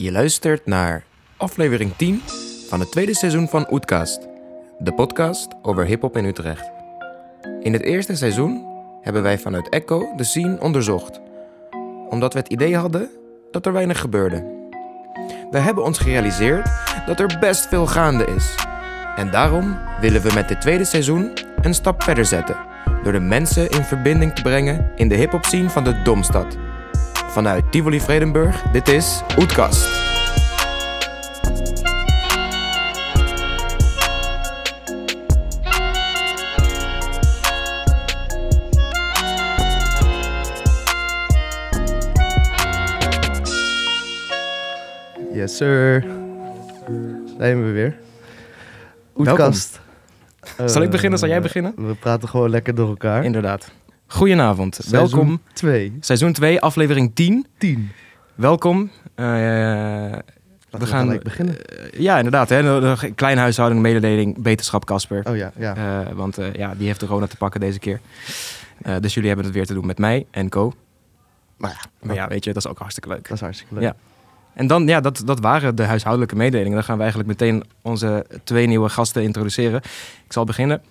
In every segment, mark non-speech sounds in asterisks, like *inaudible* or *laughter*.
Je luistert naar aflevering 10 van het tweede seizoen van Oetkast, de podcast over hip-hop in Utrecht. In het eerste seizoen hebben wij vanuit Echo de scene onderzocht, omdat we het idee hadden dat er weinig gebeurde. We hebben ons gerealiseerd dat er best veel gaande is. En daarom willen we met dit tweede seizoen een stap verder zetten, door de mensen in verbinding te brengen in de hip-hop scene van de Domstad. Vanuit Tivoli Vredenburg, dit is Oetkast. Yes, sir. Daar zijn we weer. Oetkast. Zal ik Eh, beginnen? Zal jij beginnen? We praten gewoon lekker door elkaar. Inderdaad. Goedenavond, welkom. 2. Seizoen 2, aflevering 10. 10. Welkom. Eh, we, gaan beginnen. eh, ja, inderdaad. Hè, de, de kleine huishouding, mededeling, beterschap Casper. Oh ja, ja. Eh, want ja, die heeft de corona te pakken deze keer. Dus jullie hebben het weer te doen met mij en Co. maar ja, Maar ja, weet je, dat is ook hartstikke leuk. dat is hartstikke leuk. Ja. En dan, ja, dat, dat waren de huishoudelijke mededelingen. Dan gaan we eigenlijk meteen onze twee nieuwe gasten introduceren. Ik zal beginnen.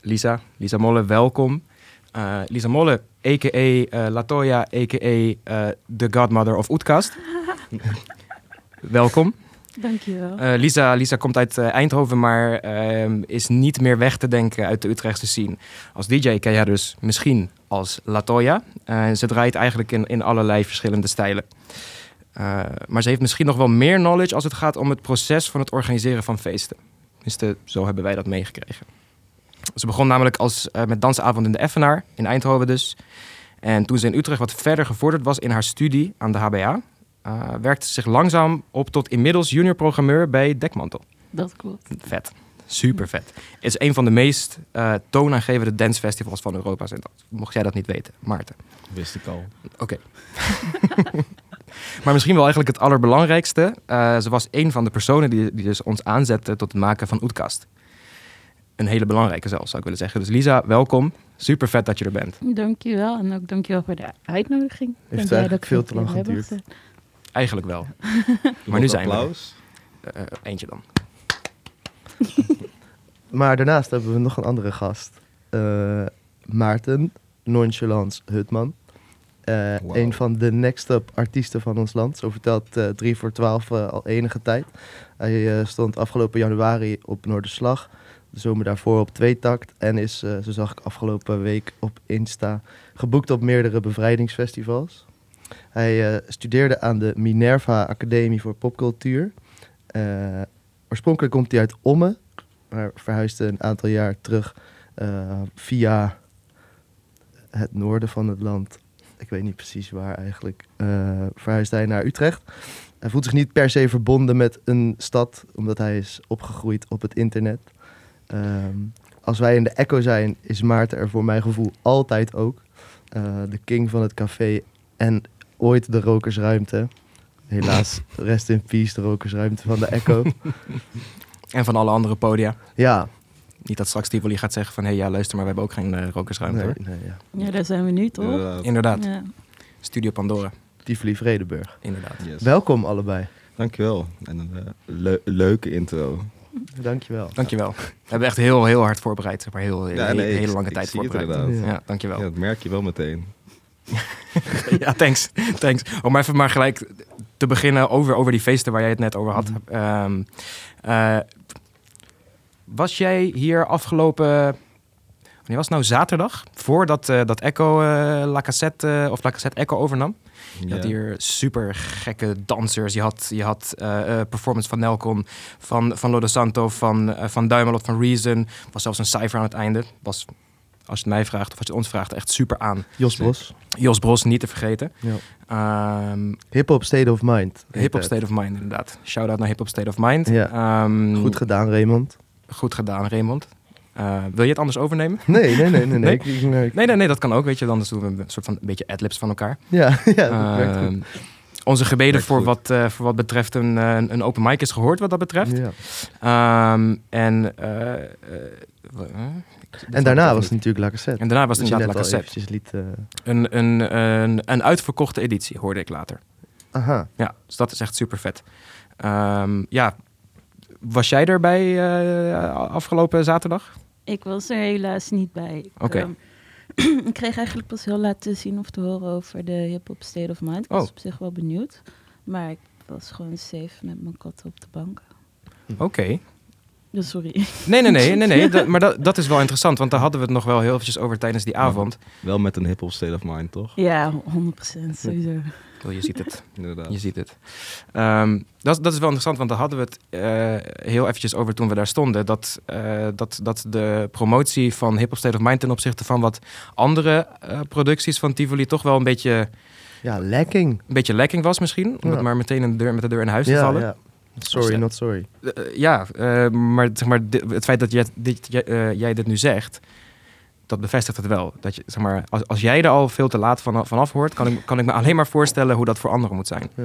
Lisa, Lisa Molle, welkom. Eh, Lisa Molle, a.k.a. eh, Latoya, a.k.a. eh, The Godmother of Oetkast. *laughs* welkom. Dankjewel. Eh, Lisa, Lisa komt uit Eindhoven, maar ehm, is niet meer weg te denken uit de Utrechtse scene. Als DJ ken je haar dus misschien als Latoya. Ze draait eigenlijk in, in allerlei verschillende stijlen. Eh, maar ze heeft misschien nog wel meer knowledge als het gaat om het proces van het organiseren van feesten. Tenminste, zo hebben wij dat meegekregen. Ze begon namelijk als, eh, met dansavond in de Effenaar, in Eindhoven dus. En toen ze in Utrecht wat verder gevorderd was in haar studie aan de HBA... eh, werkte ze zich langzaam op tot inmiddels junior programmeur bij Dekmantel. Dat klopt. Vet. Super vet. Het is een van de meest eh, toonaangevende dancefestivals van Europa. Mocht jij dat niet weten, Maarten. Wist ik al. Oké. *laughs* maar misschien wel eigenlijk het allerbelangrijkste. eh, ze was een van de personen die, die dus ons aanzette tot het maken van Oetkast. Een hele belangrijke zelfs, zou ik willen zeggen. Dus Lisa, welkom. Super vet dat je er bent. Dankjewel. En ook dankjewel voor de uitnodiging. Ben het eigenlijk veel te lang geduurd. gezet. Eigenlijk wel. *laughs* maar nu zijn applaus. we. Eh, eentje dan. *laughs* Maar daarnaast hebben we nog een andere gast. Eh, Maarten Nonchalance Hutman. Eh, Wow. Een van de next up artiesten van ons land. Zo vertelt eh 3 voor 12 eh, al enige tijd. Hij eh, stond afgelopen januari op Noorderslag. De zomer daarvoor op Tweetakt. En is, eh, zo zag ik afgelopen week op Insta, geboekt op meerdere bevrijdingsfestivals. Hij eh, studeerde aan de Minerva Academie voor Popcultuur. Eh, oorspronkelijk komt hij uit Ommen, maar verhuisde een aantal jaar terug via het noorden van het land. Ik weet niet precies waar eigenlijk. verhuisde hij naar Utrecht. Hij voelt zich niet per se verbonden met een stad, omdat hij is opgegroeid op het internet. Ehm, als wij in de Echo zijn, is Maarten er voor mijn gevoel altijd ook. Eh, de king van het café en ooit de rokersruimte. Helaas, *laughs* rest in peace, de rokersruimte van de Echo. *laughs* En van alle andere podia. ja, Niet dat straks Tivoli gaat zeggen van... hé, hey, ja, luister, maar we hebben ook geen eh, rokersruimte, nee, hoor. nee, ja. Ja, daar zijn we nu toch? Inderdaad. Inderdaad. Ja. Studio Pandora. Tivoli Vredenburg. Inderdaad. Yes. Welkom allebei. Dankjewel. En een eh, leu- leuke intro. Dankjewel. Dankjewel. We hebben echt heel, heel hard voorbereid. Zeg maar heel, Ja, hele, nee, hele ik- lange ik tijd voorbereid. inderdaad. Ja, Ja. dankjewel. Ja, dat merk je wel meteen. *laughs* Ja, thanks. thanks. Om even maar gelijk te beginnen over, over die feesten waar jij het net over had. Mhm. Ehm, eh, was jij hier afgelopen... Wanneer was het nou? Zaterdag? Voordat eh, dat Echo eh, La Cassette, eh, of La Cassette Echo overnam. Je Ja. had hier super gekke dansers. Je had, je had eh, eh, performance van Nelcon, van, van Lodo Santo, van, eh, van Duimelot, van Reason. Was zelfs een cijfer aan het einde. Was, als je het mij vraagt of als je ons vraagt, echt super aan. Jos Bos. Jos Bros, niet te vergeten. Ja. Ehm Hip Hop State of Mind. Hip Hop. State of Mind, inderdaad. Shout-out naar Hip Hop State of Mind. Ja. Ehm, Goed gedaan, Raymond. goed gedaan, Raymond. Eh, wil je het anders overnemen? Nee, nee, nee, nee. nee. *laughs* Nee? Ik- ik- nee, ik- Nee, nee, nee, dat kan ook, weet je. Anders doen we een soort van een beetje adlibs van elkaar. Ja, *laughs* ja, dat werkt Ehm, goed. onze gebeden Werkt voor goed. wat, eh, voor wat betreft een, eh, een open mic is gehoord wat dat betreft. Ja. Ehm, en, En daarna was het natuurlijk La Cassette. En daarna was het inderdaad eventjes liet... Een, een, een, een uitverkochte editie, hoorde ik later. Aha. Ja, dus dat is echt super vet. ja, was jij erbij eh, afgelopen zaterdag? Ik was er helaas niet bij. Ik, Oké. ehm, *clears throat* ik kreeg eigenlijk pas heel laat te zien of te horen over de hip-hop State of Mind. Ik was Oh. op zich wel benieuwd. Maar ik was gewoon safe met mijn kat op de bank. Oké. Dus sorry. Nee, nee, nee, nee, nee. *laughs* dat- maar dat, dat is wel interessant, want daar hadden we het nog wel heel eventjes over tijdens die avond. Wel met een hip-hop state of mind, toch? Ja, 100% sowieso. Oh, je ziet het. *laughs* Inderdaad. Je ziet het. Ehm, dat, dat is wel interessant, want daar hadden we het eh, heel eventjes over toen we daar stonden. Dat, eh, dat, dat de promotie van Hip Hop State of Mind ten opzichte van wat andere eh, producties van Tivoli toch wel een beetje, Ja, lekking. een beetje lekking was misschien. Om Ja. het maar meteen deur, met de deur in huis te Ja, vallen. ja. Sorry, Dus, not sorry. Ja, maar, zeg maar het feit dat jij dit, jij, jij dit nu zegt, dat bevestigt het wel. Dat je, zeg maar, als, als jij er al veel te laat van, vanaf hoort, kan ik, kan ik me alleen maar voorstellen hoe dat voor anderen moet zijn. Ja.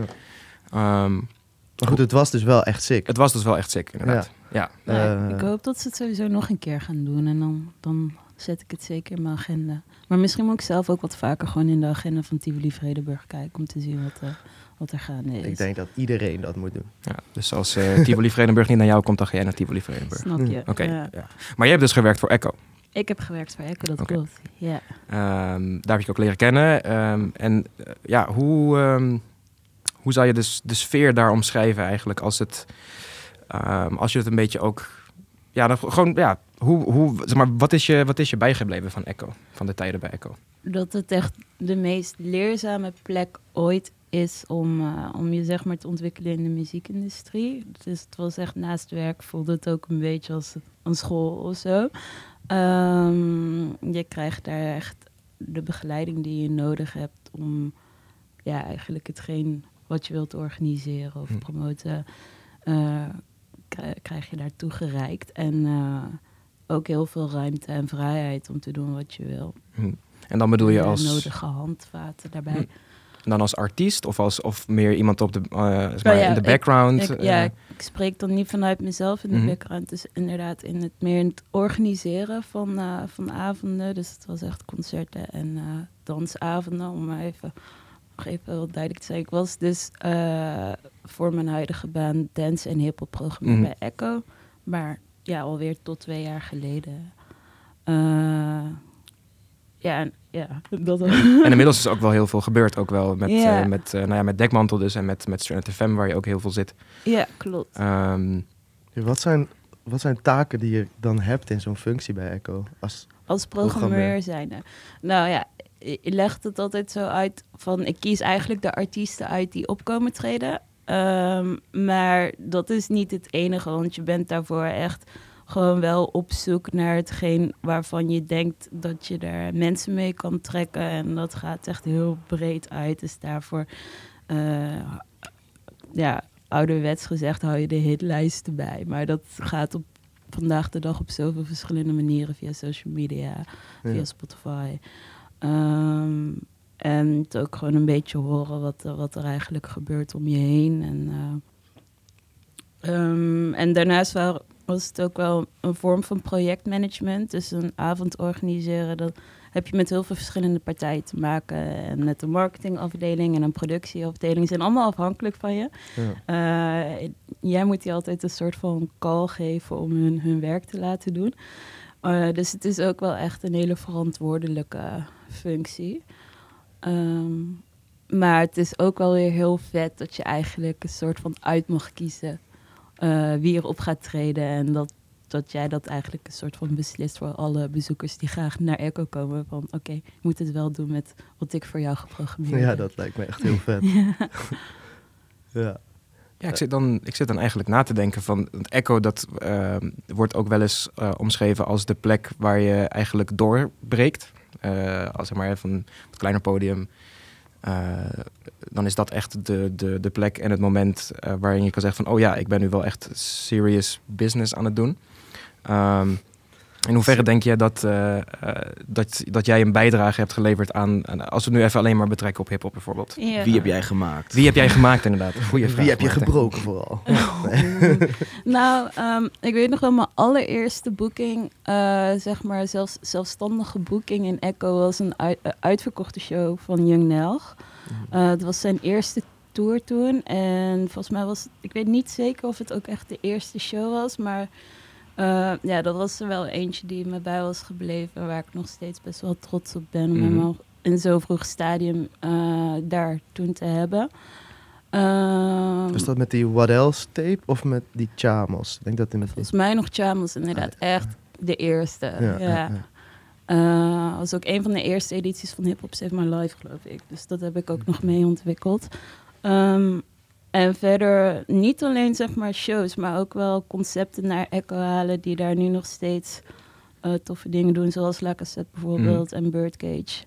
Ehm, Maar goed, het was dus wel echt sick. het was dus wel echt sick, inderdaad. Ja. Ja, Eh, ik hoop dat ze het sowieso nog een keer gaan doen. En dan, dan zet ik het zeker in mijn agenda. Maar misschien moet ik zelf ook wat vaker gewoon in de agenda van Tivoli Vredenburg kijken. Om te zien wat, eh, wat er gaande is. Ik denk dat iedereen dat moet doen. Ja, dus als eh Tivoli Vredenburg niet naar jou komt, dan ga jij naar Tivoli Vredenburg. Snap je? Oké. Ja. ja. Maar jij hebt dus gewerkt voor Echo. Ik heb gewerkt voor Echo, dat klopt. Ja. Ehm, daar heb je ook leren kennen. Ehm, en eh, ja, hoe, ehm, hoe zou je dus de sfeer daar omschrijven eigenlijk als het, als je het een beetje ook, ja, dan gewoon, ja, hoe, hoe, zeg maar, wat is je, wat is je bijgebleven van Echo, van de tijden bij Echo? dat het echt de meest leerzame plek ooit is om, eh, om je zeg maar te ontwikkelen in de muziekindustrie. Dus het was echt naast werk voelde het ook een beetje als een school of zo. Ehm, je krijgt daar echt de begeleiding die je nodig hebt om ja, eigenlijk hetgeen wat je wilt organiseren of Hm. promoten, eh, krij- krijg je daar toegereikt. En eh, ook heel veel ruimte en vrijheid om te doen wat je wil. Hm. En dan bedoel je De als, nodige handvaten daarbij. Hm. Dan als artiest of, als, of meer iemand op de, eh, zeg maar, Oh ja, in de ik- background? Ik, eh, ja, ik spreek dan niet vanuit mezelf in de Mhm. background. Dus inderdaad in het meer in het organiseren van, eh, van avonden. Dus het was echt concerten en eh, dansavonden. Om maar even, nog even heel duidelijk te zijn. Ik was dus eh, voor mijn huidige baan dance en hip-hop programmeur Mhm. bij Echo. Maar ja, alweer tot twee jaar geleden. Eh, ja, en- ja, dat En inmiddels is ook wel heel veel gebeurd, ook wel met, Ja. eh, met, eh, nou ja, met Dekmantel dus en met, met Stranded FM, waar je ook heel veel zit. ja, klopt. Ehm, Wat zijn, wat zijn taken die je dan hebt in zo'n functie bij Echo? Als, Als Programmeur. programmeur zijnde. Nou ja, je je legt het altijd zo uit van... ik kies eigenlijk de artiesten uit die opkomen treden. Ehm, maar dat is niet het enige, want je bent daarvoor echt gewoon wel op zoek naar hetgeen waarvan je denkt dat je daar mensen mee kan trekken. En dat gaat echt heel breed uit. Dus daarvoor, eh, ja, ouderwets gezegd, hou je de hitlijsten bij. Maar dat gaat op vandaag de dag op zoveel verschillende manieren via social media, via. Spotify. Ehm, en het ook gewoon een beetje horen wat, er- wat er eigenlijk gebeurt om je heen. En, eh, ehm, en daarnaast wa- was het ook wel een vorm van projectmanagement. Dus een avond organiseren, dat heb je met heel veel verschillende partijen te maken. En met een marketingafdeling en een productieafdeling. Zijn allemaal afhankelijk van je. ja. Eh, jij moet die altijd een soort van call geven om hun, hun werk te laten doen. Eh, dus het is ook wel echt een hele verantwoordelijke functie. Ehm, maar het is ook wel weer heel vet dat je eigenlijk een soort van uit mag kiezen eh, wie erop gaat treden. En dat, dat jij dat eigenlijk een soort van beslist voor alle bezoekers die graag naar Echo komen. Van oké, je moet het wel doen met wat ik voor jou geprogrammeerd ja, heb. dat lijkt me echt heel *laughs* vet. ja. Ja, ik zit, dan, ik zit dan eigenlijk na te denken van... want Echo, dat ehm, wordt ook wel eens eh, omschreven als de plek waar je eigenlijk doorbreekt. Eh, als zeg maar van het kleiner podium. Eh, dan is dat echt de, de, de plek en het moment eh, waarin je kan zeggen van... oh ja, ik ben nu wel echt serious business aan het doen. Ehm, in hoeverre denk je dat, eh, eh, dat, dat jij een bijdrage hebt geleverd aan... als we het nu even alleen maar betrekken op hiphop bijvoorbeeld. Ja. Wie heb jij gemaakt? Wie heb jij gemaakt inderdaad? Goeie vraag. Wie heb je gebroken vooral? *laughs* Nou, ehm, ik weet nog wel, mijn allereerste boeking, eh, zeg maar zelfs, zelfstandige boeking in Echo, was een ui- uitverkochte show van Young Nelg. Eh, het was zijn eerste tour toen. En volgens mij was, ik weet niet zeker of het ook echt de eerste show was, maar eh, ja, dat was er wel eentje die me bij was gebleven, waar ik nog steeds best wel trots op ben om Mhm. hem al in zo'n vroeg stadium eh, daar toen te hebben. Ehm, Was dat met die What Else tape of met die Chamos? Ik denk dat die... volgens mij nog Chamos inderdaad echt de eerste. Ja, Ja. Eh, was ook een van de eerste edities van Hip Hop Save My Life, geloof ik. Dus dat heb ik ook nog mee ontwikkeld. Ehm, en verder niet alleen zeg maar shows, maar ook wel concepten naar Echo halen die daar nu nog steeds eh, toffe dingen doen, zoals La Cassette bijvoorbeeld en Birdcage.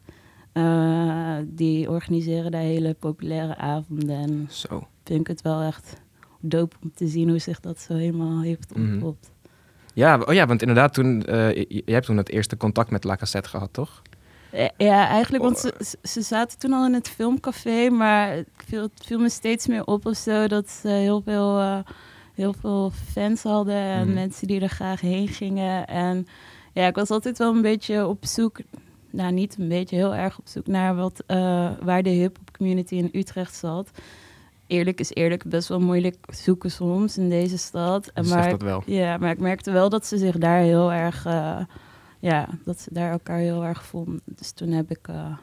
Eh, die organiseren daar hele populaire avonden en Zo. vind ik het wel echt dope om te zien hoe zich dat zo helemaal heeft Mhm. ontpopt. Ja, oh ja, want inderdaad, toen, je, je hebt toen het eerste contact met La Cassette gehad, toch? Eh, Ja, eigenlijk, want Oh, ze, ze- zaten toen al in het filmcafé, maar het viel, het viel me steeds meer op of zo dat ze heel veel, eh, heel veel fans hadden en Mhm. mensen die er graag heen gingen. En ja, ik was altijd wel een beetje op zoek, nou niet een beetje, heel erg op zoek naar wat, eh, waar de hip-hop community in Utrecht zat. Eerlijk is eerlijk, best wel moeilijk zoeken soms in deze stad. En maar dat wel. ja, maar ik merkte wel dat ze zich daar heel erg, ja, dat ze daar elkaar heel erg vonden. Dus toen heb ik eh,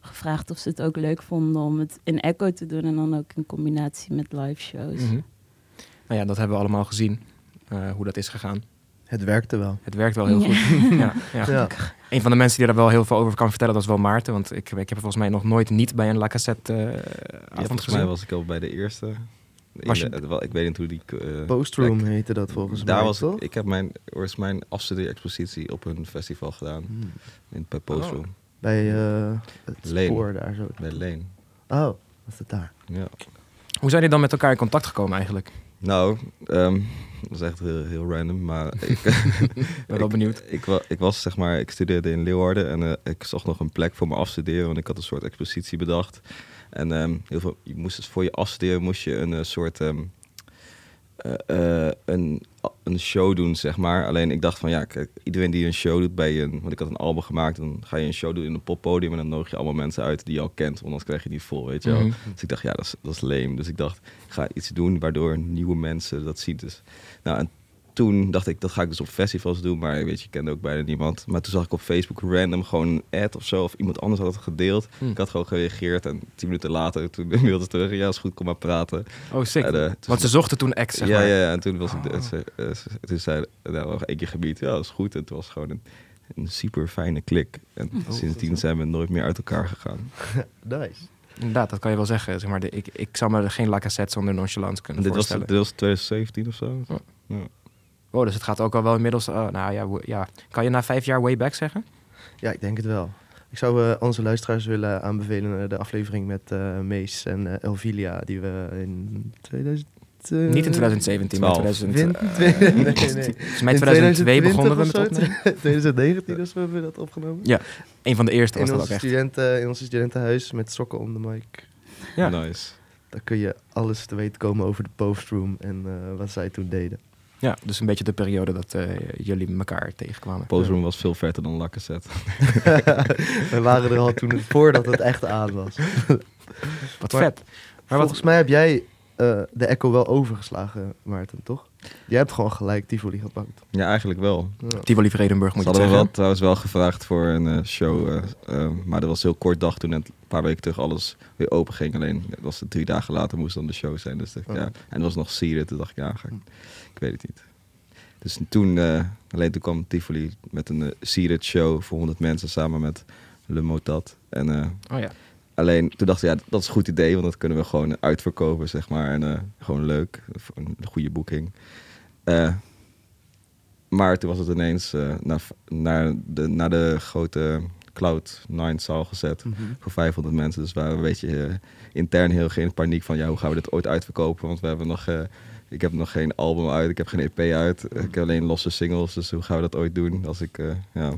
gevraagd of ze het ook leuk vonden om het in Echo te doen en dan ook in combinatie met live shows. Mhm. Nou ja, dat hebben we allemaal gezien, eh, hoe dat is gegaan. Het werkte wel. Het werkt wel heel Ja. goed. *laughs* ja, ja. Ja. Een van de mensen die daar wel heel veel over kan vertellen, dat is wel Maarten. Want ik, ik heb volgens mij nog nooit niet bij een La Cassette eh, avond volgens gezien. mij was ik al bij de eerste. Was je- In de- het wel- ik weet niet hoe die... eh, Postroom heette dat volgens Daar mij, was toch? ik, ik heb mijn, was mijn afstudeerexpositie op een festival gedaan. Hmm. In, bij Postroom. Bij eh, het Leen. spoor daar zo. Bij Leen. Oh, was het daar? Ja. Hoe zijn jullie dan met elkaar in contact gekomen eigenlijk? Nou, ehm, dat is echt heel, heel random, maar *laughs* ik, ben wel *laughs* benieuwd. ik, ik was zeg maar, ik studeerde in Leeuwarden en eh, ik zocht nog een plek voor me afstuderen, want ik had een soort expositie bedacht. En ehm, heel veel, je moest dus voor je afstuderen moest je een eh, soort eh, een, een show doen, zeg maar. Alleen ik dacht van ja, kijk, iedereen die een show doet bij een, want ik had een album gemaakt, dan ga je een show doen in een poppodium en dan nodig je allemaal mensen uit die je al kent, want anders krijg je niet vol, weet je wel. Mhm. Dus ik dacht, ja, dat is, dat is lame. Dus ik dacht, ik ga iets doen waardoor nieuwe mensen dat zien. Dus, nou, en toen dacht ik, dat ga ik dus op festivals doen. Maar weet je, ik kende ook bijna niemand. Maar toen zag ik op Facebook random gewoon een ad of zo. Of iemand anders had het gedeeld. Hm. Ik had gewoon gereageerd. En tien minuten later, toen *laughs* mailde ze terug. Ja, is goed, kom maar praten. Oh, sick. En, eh, Want ze zochten toen zeg ja, maar. ja, ja, en toen was ik, Oh. ze, eh, ze- toen zei nou, nog één keer gebied. Ja, dat is goed. En het was gewoon een, een super fijne klik. En Oh, sindsdien zijn we nooit meer uit elkaar gegaan. *laughs* Nice. Inderdaad, dat kan je wel zeggen. Zeg maar, de- ik, ik zou me geen La Cassette zonder nonchalance En kunnen dit was, voorstellen. dit was 2017 of zo. Ja. Oh, dus het gaat ook al wel inmiddels... oh, nou ja, ja, kan je na vijf jaar way back zeggen? Ja, ik denk het wel. Ik zou eh, onze luisteraars willen aanbevelen naar de aflevering met eh Mees en eh, Elvilia, die we in 2000... eh, Niet in 2017, maar 12. 2000... Win- eh, *laughs* nee, nee, nee. Volgens mij In 2002 begonnen we met opnemen. *laughs* 2019 of zo hebben we dat opgenomen. Ja, Een van de eerste was In dat ons, ook echt. studenten, in ons studentenhuis met sokken om de mic. Ja. Nice. Daar kun je alles te weten komen over de postroom en eh, wat zij toen deden. Ja, dus een beetje de periode dat eh, jullie elkaar tegenkwamen. Postroom was veel verder dan Lacazette. *laughs* We waren er al toen voordat het echt aan was. *laughs* Wat Maar- vet. Maar wat, Volgens mij heb jij eh, de Echo wel overgeslagen, Maarten, toch? Jij hebt gewoon gelijk Tivoli gepakt. Ja, eigenlijk wel. Ja. Tivoli Vredenburg moet je hadden zeggen. wel, trouwens wel gevraagd voor een eh, show. eh, eh, maar dat was heel kort dag toen het een paar weken terug alles weer open ging. Alleen dat was het drie dagen later moest dan de show zijn. Dus dacht Oh. ja. En het was nog Sieren. Toen dacht ik, ja, ga ik, ik weet het niet. Dus toen, eh, alleen toen kwam Tivoli met een uh, Siret show voor 100 mensen samen met Le Motat. En eh, Oh ja. Alleen toen dacht ik, ja, dat is een goed idee, want dat kunnen we gewoon uitverkopen, zeg maar. En eh, gewoon leuk, voor een goede boeking. Eh, maar toen was het ineens eh, naar, naar, de, naar de grote Cloud9 zaal gezet Mhm. voor 500 mensen. Dus we waren een beetje eh, intern heel geen paniek van, ja, hoe gaan we dit ooit uitverkopen? Want we hebben nog, eh, ik heb nog geen album uit, ik heb geen EP uit, ik heb alleen losse singles. Dus hoe gaan we dat ooit doen? Als ik, eh, ja.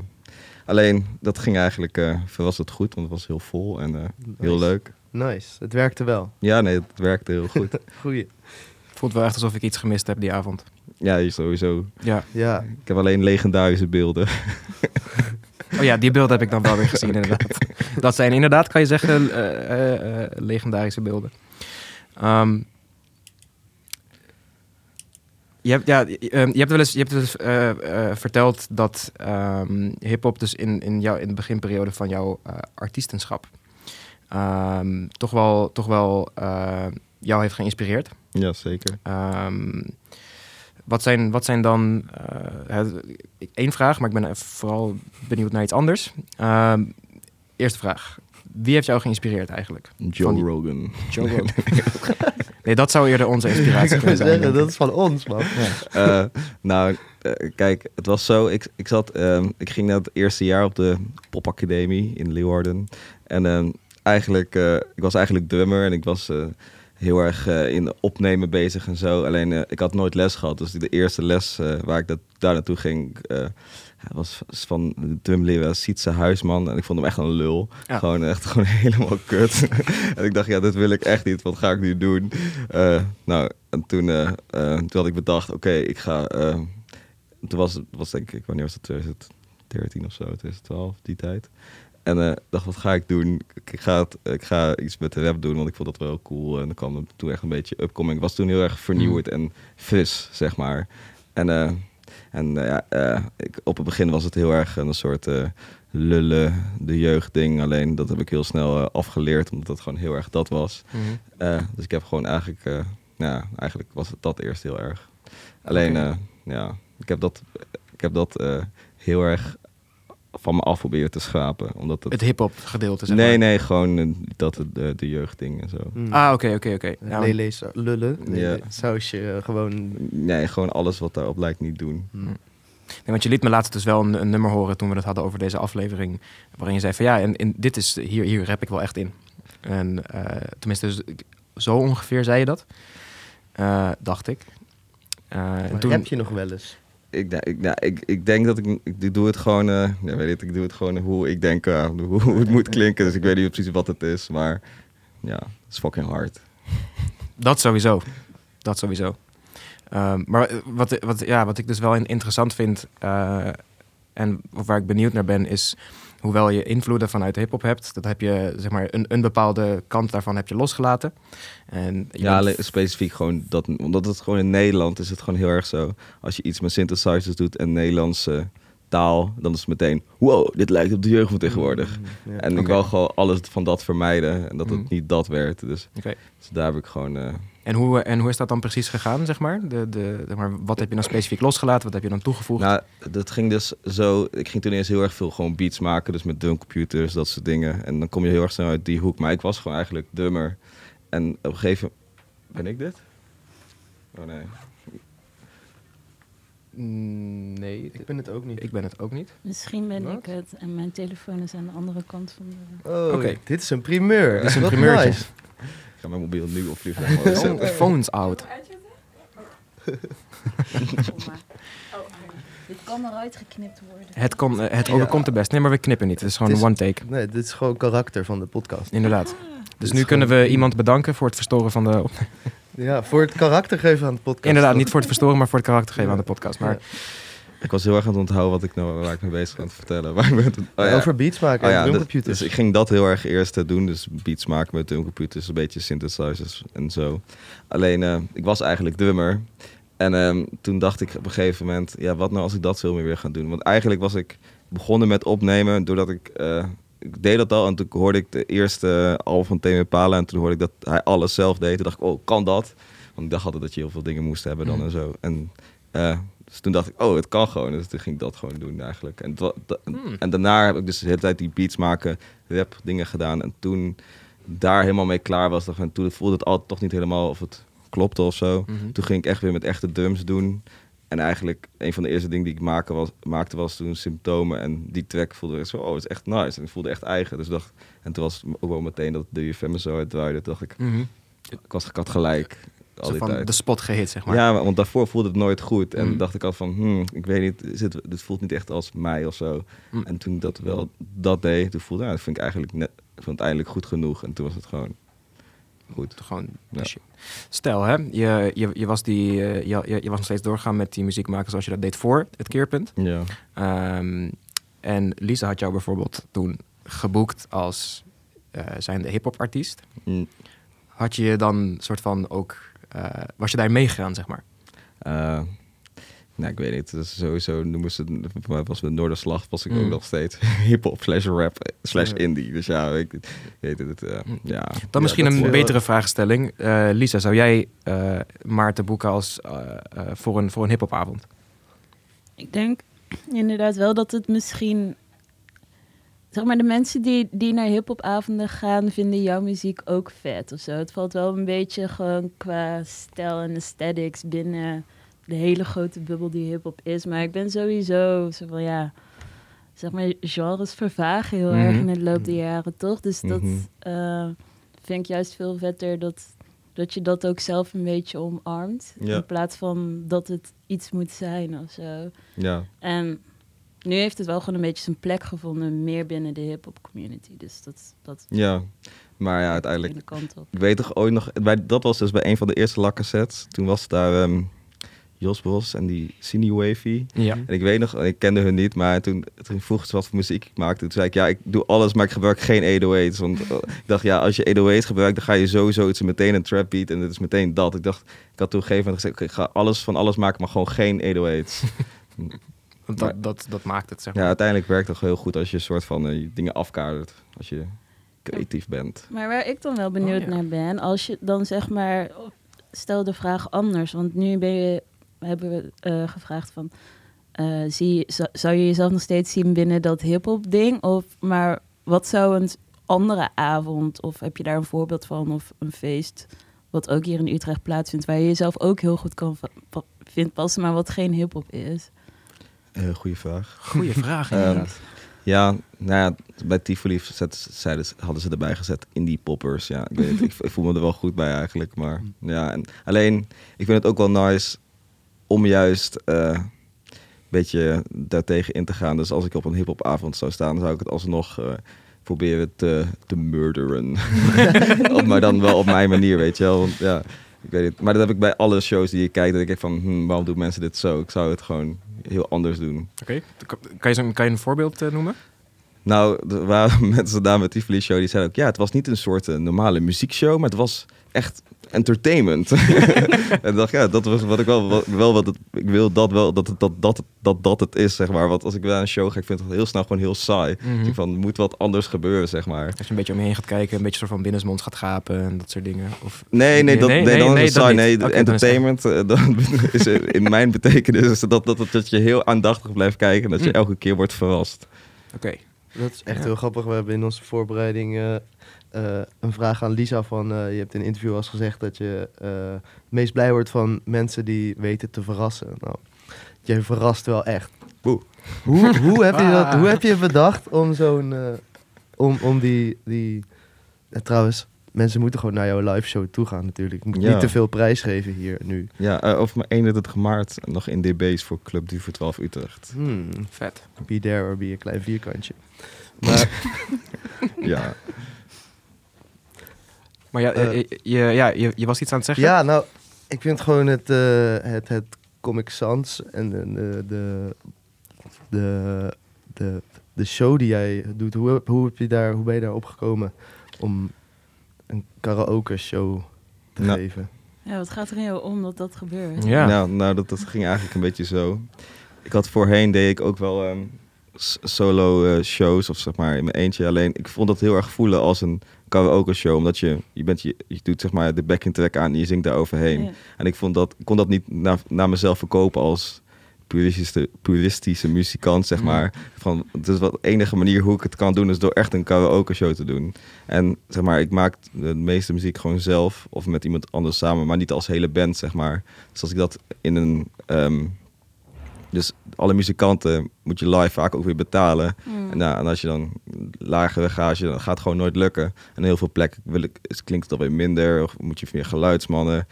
Alleen, dat ging eigenlijk eh verrassend goed, want het was heel vol en eh, heel Nice. leuk. Nice, het werkte wel. Ja, nee, het werkte heel goed. *laughs* Goeie. Voelt wel echt alsof ik iets gemist heb die avond. ja, sowieso. Ja. Ja, Ik heb alleen legendarische beelden. *laughs* Oh ja, die beelden heb ik dan wel weer gezien *laughs* inderdaad. Dat zijn inderdaad, kan je zeggen, eh, legendarische beelden. Ehm, je hebt, ja, je, ehm, je hebt wel eens, je hebt eh, verteld dat ehm, hip-hop dus in, in, jou, in de beginperiode van jouw eh, artiestenschap ehm, toch wel, toch wel jou heeft geïnspireerd. Ja, zeker. Wat, zijn, wat zijn dan... Eén vraag, maar ik ben vooral benieuwd naar iets anders. Eerste vraag. Wie heeft jou geïnspireerd eigenlijk? Joe die- Rogan. Joe *laughs* Rogan. nee, dat zou eerder onze inspiratie Ik kunnen zijn. zeggen, dat is van ons, man. Eh, nou, eh, kijk, het was zo. Ik, ik, zat, ehm, ik ging naar het eerste jaar op de popacademie in Leeuwarden. En ehm, eigenlijk, eh, ik was eigenlijk drummer en ik was eh, heel erg in opnemen bezig en zo. Alleen, eh, ik had nooit les gehad. Dus de eerste les eh, waar ik dat, daar naartoe ging, eh, was van de drumleraar Sietse Huisman. En ik vond hem echt een lul. Ja. Gewoon echt *laughs* gewoon helemaal kut. en ik dacht, ja, dit wil ik echt niet. Wat ga ik nu doen? Eh, nou, en toen, eh, eh, toen had ik bedacht, oké, ik ga... toen was het, was denk ik, wanneer was het? 2013 of zo, 2012, die tijd. En eh dacht, wat ga ik doen? Ik, ga het, ik ga iets met de rap doen, want ik vond dat wel cool. En dan kwam toen echt een beetje upcoming. Ik was toen heel erg vernieuwd en fris, zeg maar. En, en eh, ja, eh, ik, op het begin was het heel erg een soort eh, lullen, de jeugdding. Alleen dat heb ik heel snel afgeleerd, omdat dat gewoon heel erg dat was. Mhm. Dus ik heb gewoon eigenlijk, ja, eigenlijk was het dat eerst heel erg. Alleen, ja, ik heb dat, ik heb dat heel erg van me af proberen te schrapen. Omdat het, Het hip-hop gedeelte, zeg nee, maar. nee, gewoon eh, dat het, de, de jeugdding en zo. Mm. Ah, oké, oké, oké. Ja, want- Lele sa- lullen, lele Ja. sausje, eh, gewoon... Nee, gewoon alles wat daarop lijkt niet doen. mm. Nee, want je liet me laatst dus wel een, een nummer horen toen we het hadden over deze aflevering. Waarin je zei van ja, en, en dit is, hier, hier rap ik wel echt in. En eh, tenminste, dus, zo ongeveer zei je dat. Eh, dacht ik. Eh, en Maar toen, heb je nog wel eens? Ik, ik, nou, ik, ik denk dat ik, ik, doe het gewoon, eh, ja, weet het, ik doe het gewoon hoe ik denk, eh, hoe, het moet klinken. Dus ik weet niet precies wat het is, maar ja, het is fucking hard. Dat sowieso. Dat sowieso. Ehm, maar wat, wat, ja, wat ik dus wel in- interessant vind eh, en waar ik benieuwd naar ben, is hoewel je invloeden vanuit hip-hop hebt, dat heb je zeg maar een, een bepaalde kant daarvan heb je losgelaten. En je Ja, bent- specifiek gewoon dat, omdat het gewoon in Nederland is het gewoon heel erg zo. Als je iets met synthesizers doet en Nederlandse taal, dan is het meteen, wow, dit lijkt op de jeugd van tegenwoordig. Mm, ja. En ik wou gewoon alles van dat vermijden en dat het Mm. niet dat werd. Dus, dus daar heb ik gewoon, eh, En hoe, en hoe is dat dan precies gegaan, zeg maar? De, de, zeg maar wat heb je dan specifiek losgelaten? Wat heb je dan toegevoegd? Nou, dat ging dus zo. Ik ging toen eerst heel erg veel gewoon beats maken, dus met drumcomputers, dat soort dingen. En dan kom je heel erg snel uit die hoek. Maar ik was gewoon eigenlijk drummer. En op een gegeven ben ik dit? Oh nee. Mm, nee, Ik ben het ook niet. ik ben het ook niet. Misschien ben Wat? ik het en mijn telefoon is aan de andere kant van de... Oh, Oké. dit is een primeur. Dit is een Wat primeurtje. nice. Ik ga mijn mobiel nu op vliegtuig zetten. *laughs* Phones out. *laughs* Dit kan eruit geknipt worden. Het, kon, eh, het overkomt de best. Nee, maar we knippen niet. Het is gewoon Het een is- one take. Nee, dit is gewoon karakter van de podcast. Inderdaad. Dus is nu kunnen gewoon- we iemand bedanken voor het verstoren van de... Ja, voor het karakter geven aan de podcast. Inderdaad, niet voor het verstoren, maar voor het karakter geven aan de podcast. Maar Ja. Ik was heel erg aan het onthouden wat ik nou, waar ik mee bezig aan het vertellen. *laughs* Maar ik ben het- oh ja. Over beats maken Oh en ja, dus, drumcomputers. dus ik ging dat heel erg eerst eh, doen. Dus beats maken met drumcomputers, een beetje synthesizers en zo. Alleen, eh, ik was eigenlijk drummer. En ehm, toen dacht ik op een gegeven moment, ja, wat nou als ik dat veel meer weer ga doen? Want eigenlijk was ik begonnen met opnemen doordat ik... eh, ik deed dat al en toen hoorde ik de eerste album van Tame Impala en toen hoorde ik dat hij alles zelf deed. Toen dacht ik, oh, kan dat? Want ik dacht altijd dat je heel veel dingen moest hebben dan Mhm. en zo. En dus toen dacht ik, oh, het kan gewoon. Dus toen ging ik dat gewoon doen eigenlijk. En, Hmm. en daarna heb ik dus de hele tijd die beats maken, rap dingen gedaan. En toen daar helemaal mee klaar was, dacht en toen voelde het altijd toch niet helemaal of het klopte of zo. Mhm. Toen ging ik echt weer met echte drums doen. En eigenlijk een van de eerste dingen die ik maken was, maakte was toen symptomen. En die track voelde ik zo, oh, het is echt nice. En ik voelde echt eigen. Dus dacht, en toen was het ook wel meteen dat de UFM zo uitdraaide. Toen dacht ik, Mhm. ik, was, ik had gelijk. Al die van tijd. de spot gehit, zeg maar. Ja, want daarvoor voelde het nooit goed. En Mm. dacht ik al van, hmm, ik weet niet, is het, dit voelt niet echt als mij of zo. Mm. En toen dat wel dat deed, toen voelde ik, ja, dat vind ik eigenlijk net, ik vond het eindelijk goed genoeg. En toen was het gewoon goed. Gewoon Ja. Stel, hè, je, je, je, was die, eh, je, je, je was nog steeds doorgaan met die muziek maken zoals je dat deed voor het keerpunt. Ja. Ehm, en Lisa had jou bijvoorbeeld toen geboekt als eh zijnde hip-hop artiest. Mm. had je je dan soort van ook, was je daar meegegaan, zeg maar? Eh, nou, ik weet niet. Dus sowieso noemen ze het, voor mij was met Noorderslag was ik ook Mm. nog steeds *laughs* hip-hop slash rap slash indie. Dus ja, ik weet het. eh, Mm. ja. Dan misschien dat een betere vraagstelling. Eh, Lisa, zou jij eh, Maarten boeken als, eh, eh, voor een, voor een hiphopavond? Ik denk inderdaad wel dat het misschien. Zeg maar, de mensen die, die naar hiphopavonden gaan, vinden jouw muziek ook vet of zo. Het valt wel een beetje gewoon qua stijl en aesthetics binnen de hele grote bubbel die hiphop is. Maar ik ben sowieso zo van ja. Zeg maar, genres vervagen heel erg Mhm. in het loop der jaren, toch? Dus dat Mhm. eh, vind ik juist veel vetter dat, dat je dat ook zelf een beetje omarmt. Ja. In plaats van dat het iets moet zijn of zo. ja. En nu heeft het wel gewoon een beetje zijn plek gevonden, meer binnen de hip-hop community. Dus dat, dat Ja. Maar ja, de uiteindelijk ene kant op. Ik weet toch ooit nog, bij, dat was dus bij een van de eerste lakkersets. Toen was daar ehm, Jos Bos en die Cine Wavy. Ja. En ik weet nog, ik kende hun niet, maar toen, toen vroeg ze wat voor muziek ik maakte. Toen zei ik, ja, ik doe alles, maar ik gebruik geen 808's. Want eh, ik dacht, ja, als je 808's gebruikt, dan ga je sowieso iets meteen een trap beat. En het is meteen dat. Ik dacht, ik had toen op een gegeven moment gezegd, ik ga alles van alles maken, maar gewoon geen 808's. *laughs* Want Maar- dat, dat, dat maakt het, zeg ja, maar. uiteindelijk werkt het heel goed als je een soort van eh, dingen afkadert. Als je creatief bent. Maar waar ik dan wel benieuwd Oh, ja. naar ben, als je dan zeg maar, stel de vraag anders. Want nu ben je, hebben we eh, gevraagd van, eh, zie, zou- zou je jezelf nog steeds zien binnen dat hip-hop ding? Of maar wat zou een andere avond, of heb je daar een voorbeeld van, of een feest, wat ook hier in Utrecht plaatsvindt, waar je jezelf ook heel goed kan vindt passen, maar wat geen hip-hop is? Uh, goeie vraag. Goeie vraag, *laughs* Ehm, inderdaad. Ja, nou ja, bij Tivoli zet, zeiden ze- hadden ze erbij gezet indie poppers. Ja, ik, weet het, ik, ik voel me er wel goed bij eigenlijk. Maar ja, en alleen ik vind het ook wel nice om juist eh, een beetje daartegen in te gaan. Dus als ik op een hiphopavond zou staan, zou ik het alsnog eh, proberen te, te murderen. *laughs* Maar dan wel op mijn manier, weet je wel. Want, ja, ik weet het. Maar dat heb ik bij alle shows die ik kijk. Dat ik denk van, hm, waarom doen mensen dit zo? Ik zou het gewoon heel anders doen. Oké, kan, je, kan je een voorbeeld eh, noemen? Nou, er waren *laughs* mensen daar met die show die zeiden ook... ja, het was niet een soort eh, normale muziekshow... maar het was echt entertainment. *laughs* en ik dacht, ja, dat was wat ik wel... Wat, wel wat het, ik wil dat wel, dat het, dat, dat, dat, dat het is, zeg maar. Want als ik naar een show ga, ik vind het heel snel gewoon heel saai. Mhm. Dus ik van, er moet wat anders gebeuren, zeg maar. Als je een beetje om je heen gaat kijken, een beetje soort van binnensmonds gaat gapen en dat soort dingen. Of, Nee, nee, dat, Nee, nee, nee, dan nee, is het saai. Nee, entertainment, eh, dan is het *laughs* in mijn betekenis is dat, dat, dat, dat je heel aandachtig blijft kijken... en dat je Mm. elke keer wordt verrast. Oké. Dat is echt Ja. heel grappig. We hebben in onze voorbereiding eh, eh, een vraag aan Lisa van... eh, je hebt in een interview al gezegd dat je eh, het meest blij wordt van mensen die weten te verrassen. Nou, jij verrast wel echt. Hoe, hoe, heb je dat, hoe heb je bedacht om zo'n... eh, om, om die... die eh, trouwens, mensen moeten gewoon naar jouw live show toe gaan natuurlijk. Ik moet Ja. niet te veel prijs geven hier nu. Ja, eh, over mijn 31 maart nog in DB's voor Club Du voor 12 Utrecht. Hmm, Vet. be there or be een klein vierkantje. *laughs* Maar Ja. Maar ja, Eh. eh, je, ja je, je was iets aan het zeggen? Ja, nou, ik vind gewoon het, eh, het, het Comic Sans en de, de, de, de, de, de show die jij doet, hoe, heb- hoe, heb je daar, hoe ben je daar opgekomen om een karaoke show te Nou. geven? Ja, wat gaat er in jou om dat dat gebeurt? Ja. Ja, nou, dat, dat ging eigenlijk een beetje zo. Ik had voorheen, deed ik ook wel ehm, solo eh, shows, of zeg maar in mijn eentje. Alleen, ik vond dat heel erg voelen als een karaoke show. Omdat je, je, bent, je, je doet zeg maar de backing track aan en je zingt daar overheen. Ja. En ik vond dat, ik kon dat niet naar, naar mezelf verkopen als puristische, puristische muzikant, zeg Mm. maar. Van, het is wel de enige manier hoe ik het kan doen, is door echt een karaoke show te doen. En zeg maar, ik maak de meeste muziek gewoon zelf of met iemand anders samen, maar niet als hele band, zeg maar. Dus als ik dat in een... ehm, dus alle muzikanten moet je live vaak ook weer betalen. Mm. En, nou, en als je dan lagere gage, dan gaat het gewoon nooit lukken. En heel veel plekken wil ik, klinkt het alweer minder. Of moet je meer geluidsmannen.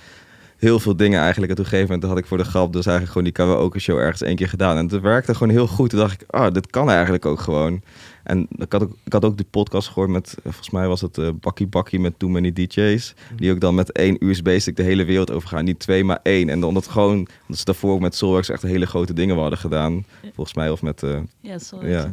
Heel veel dingen eigenlijk. En op een gegeven moment had ik voor de grap dus eigenlijk gewoon die karaoke show ergens één keer gedaan. En het werkte gewoon heel goed. Toen dacht ik, ah, dit kan eigenlijk ook gewoon. En ik had ook, ik had ook die podcast gehoord met, eh, volgens mij was het eh Bakkie Bakkie met Too Many DJ's. Die ook dan met één USB-stick de hele wereld overgaan. Niet twee, maar één. En dan dat gewoon, omdat ze daarvoor met Soulworks echt hele grote dingen hadden gedaan. Volgens mij, of met... eh, Ja, sorry. Ja.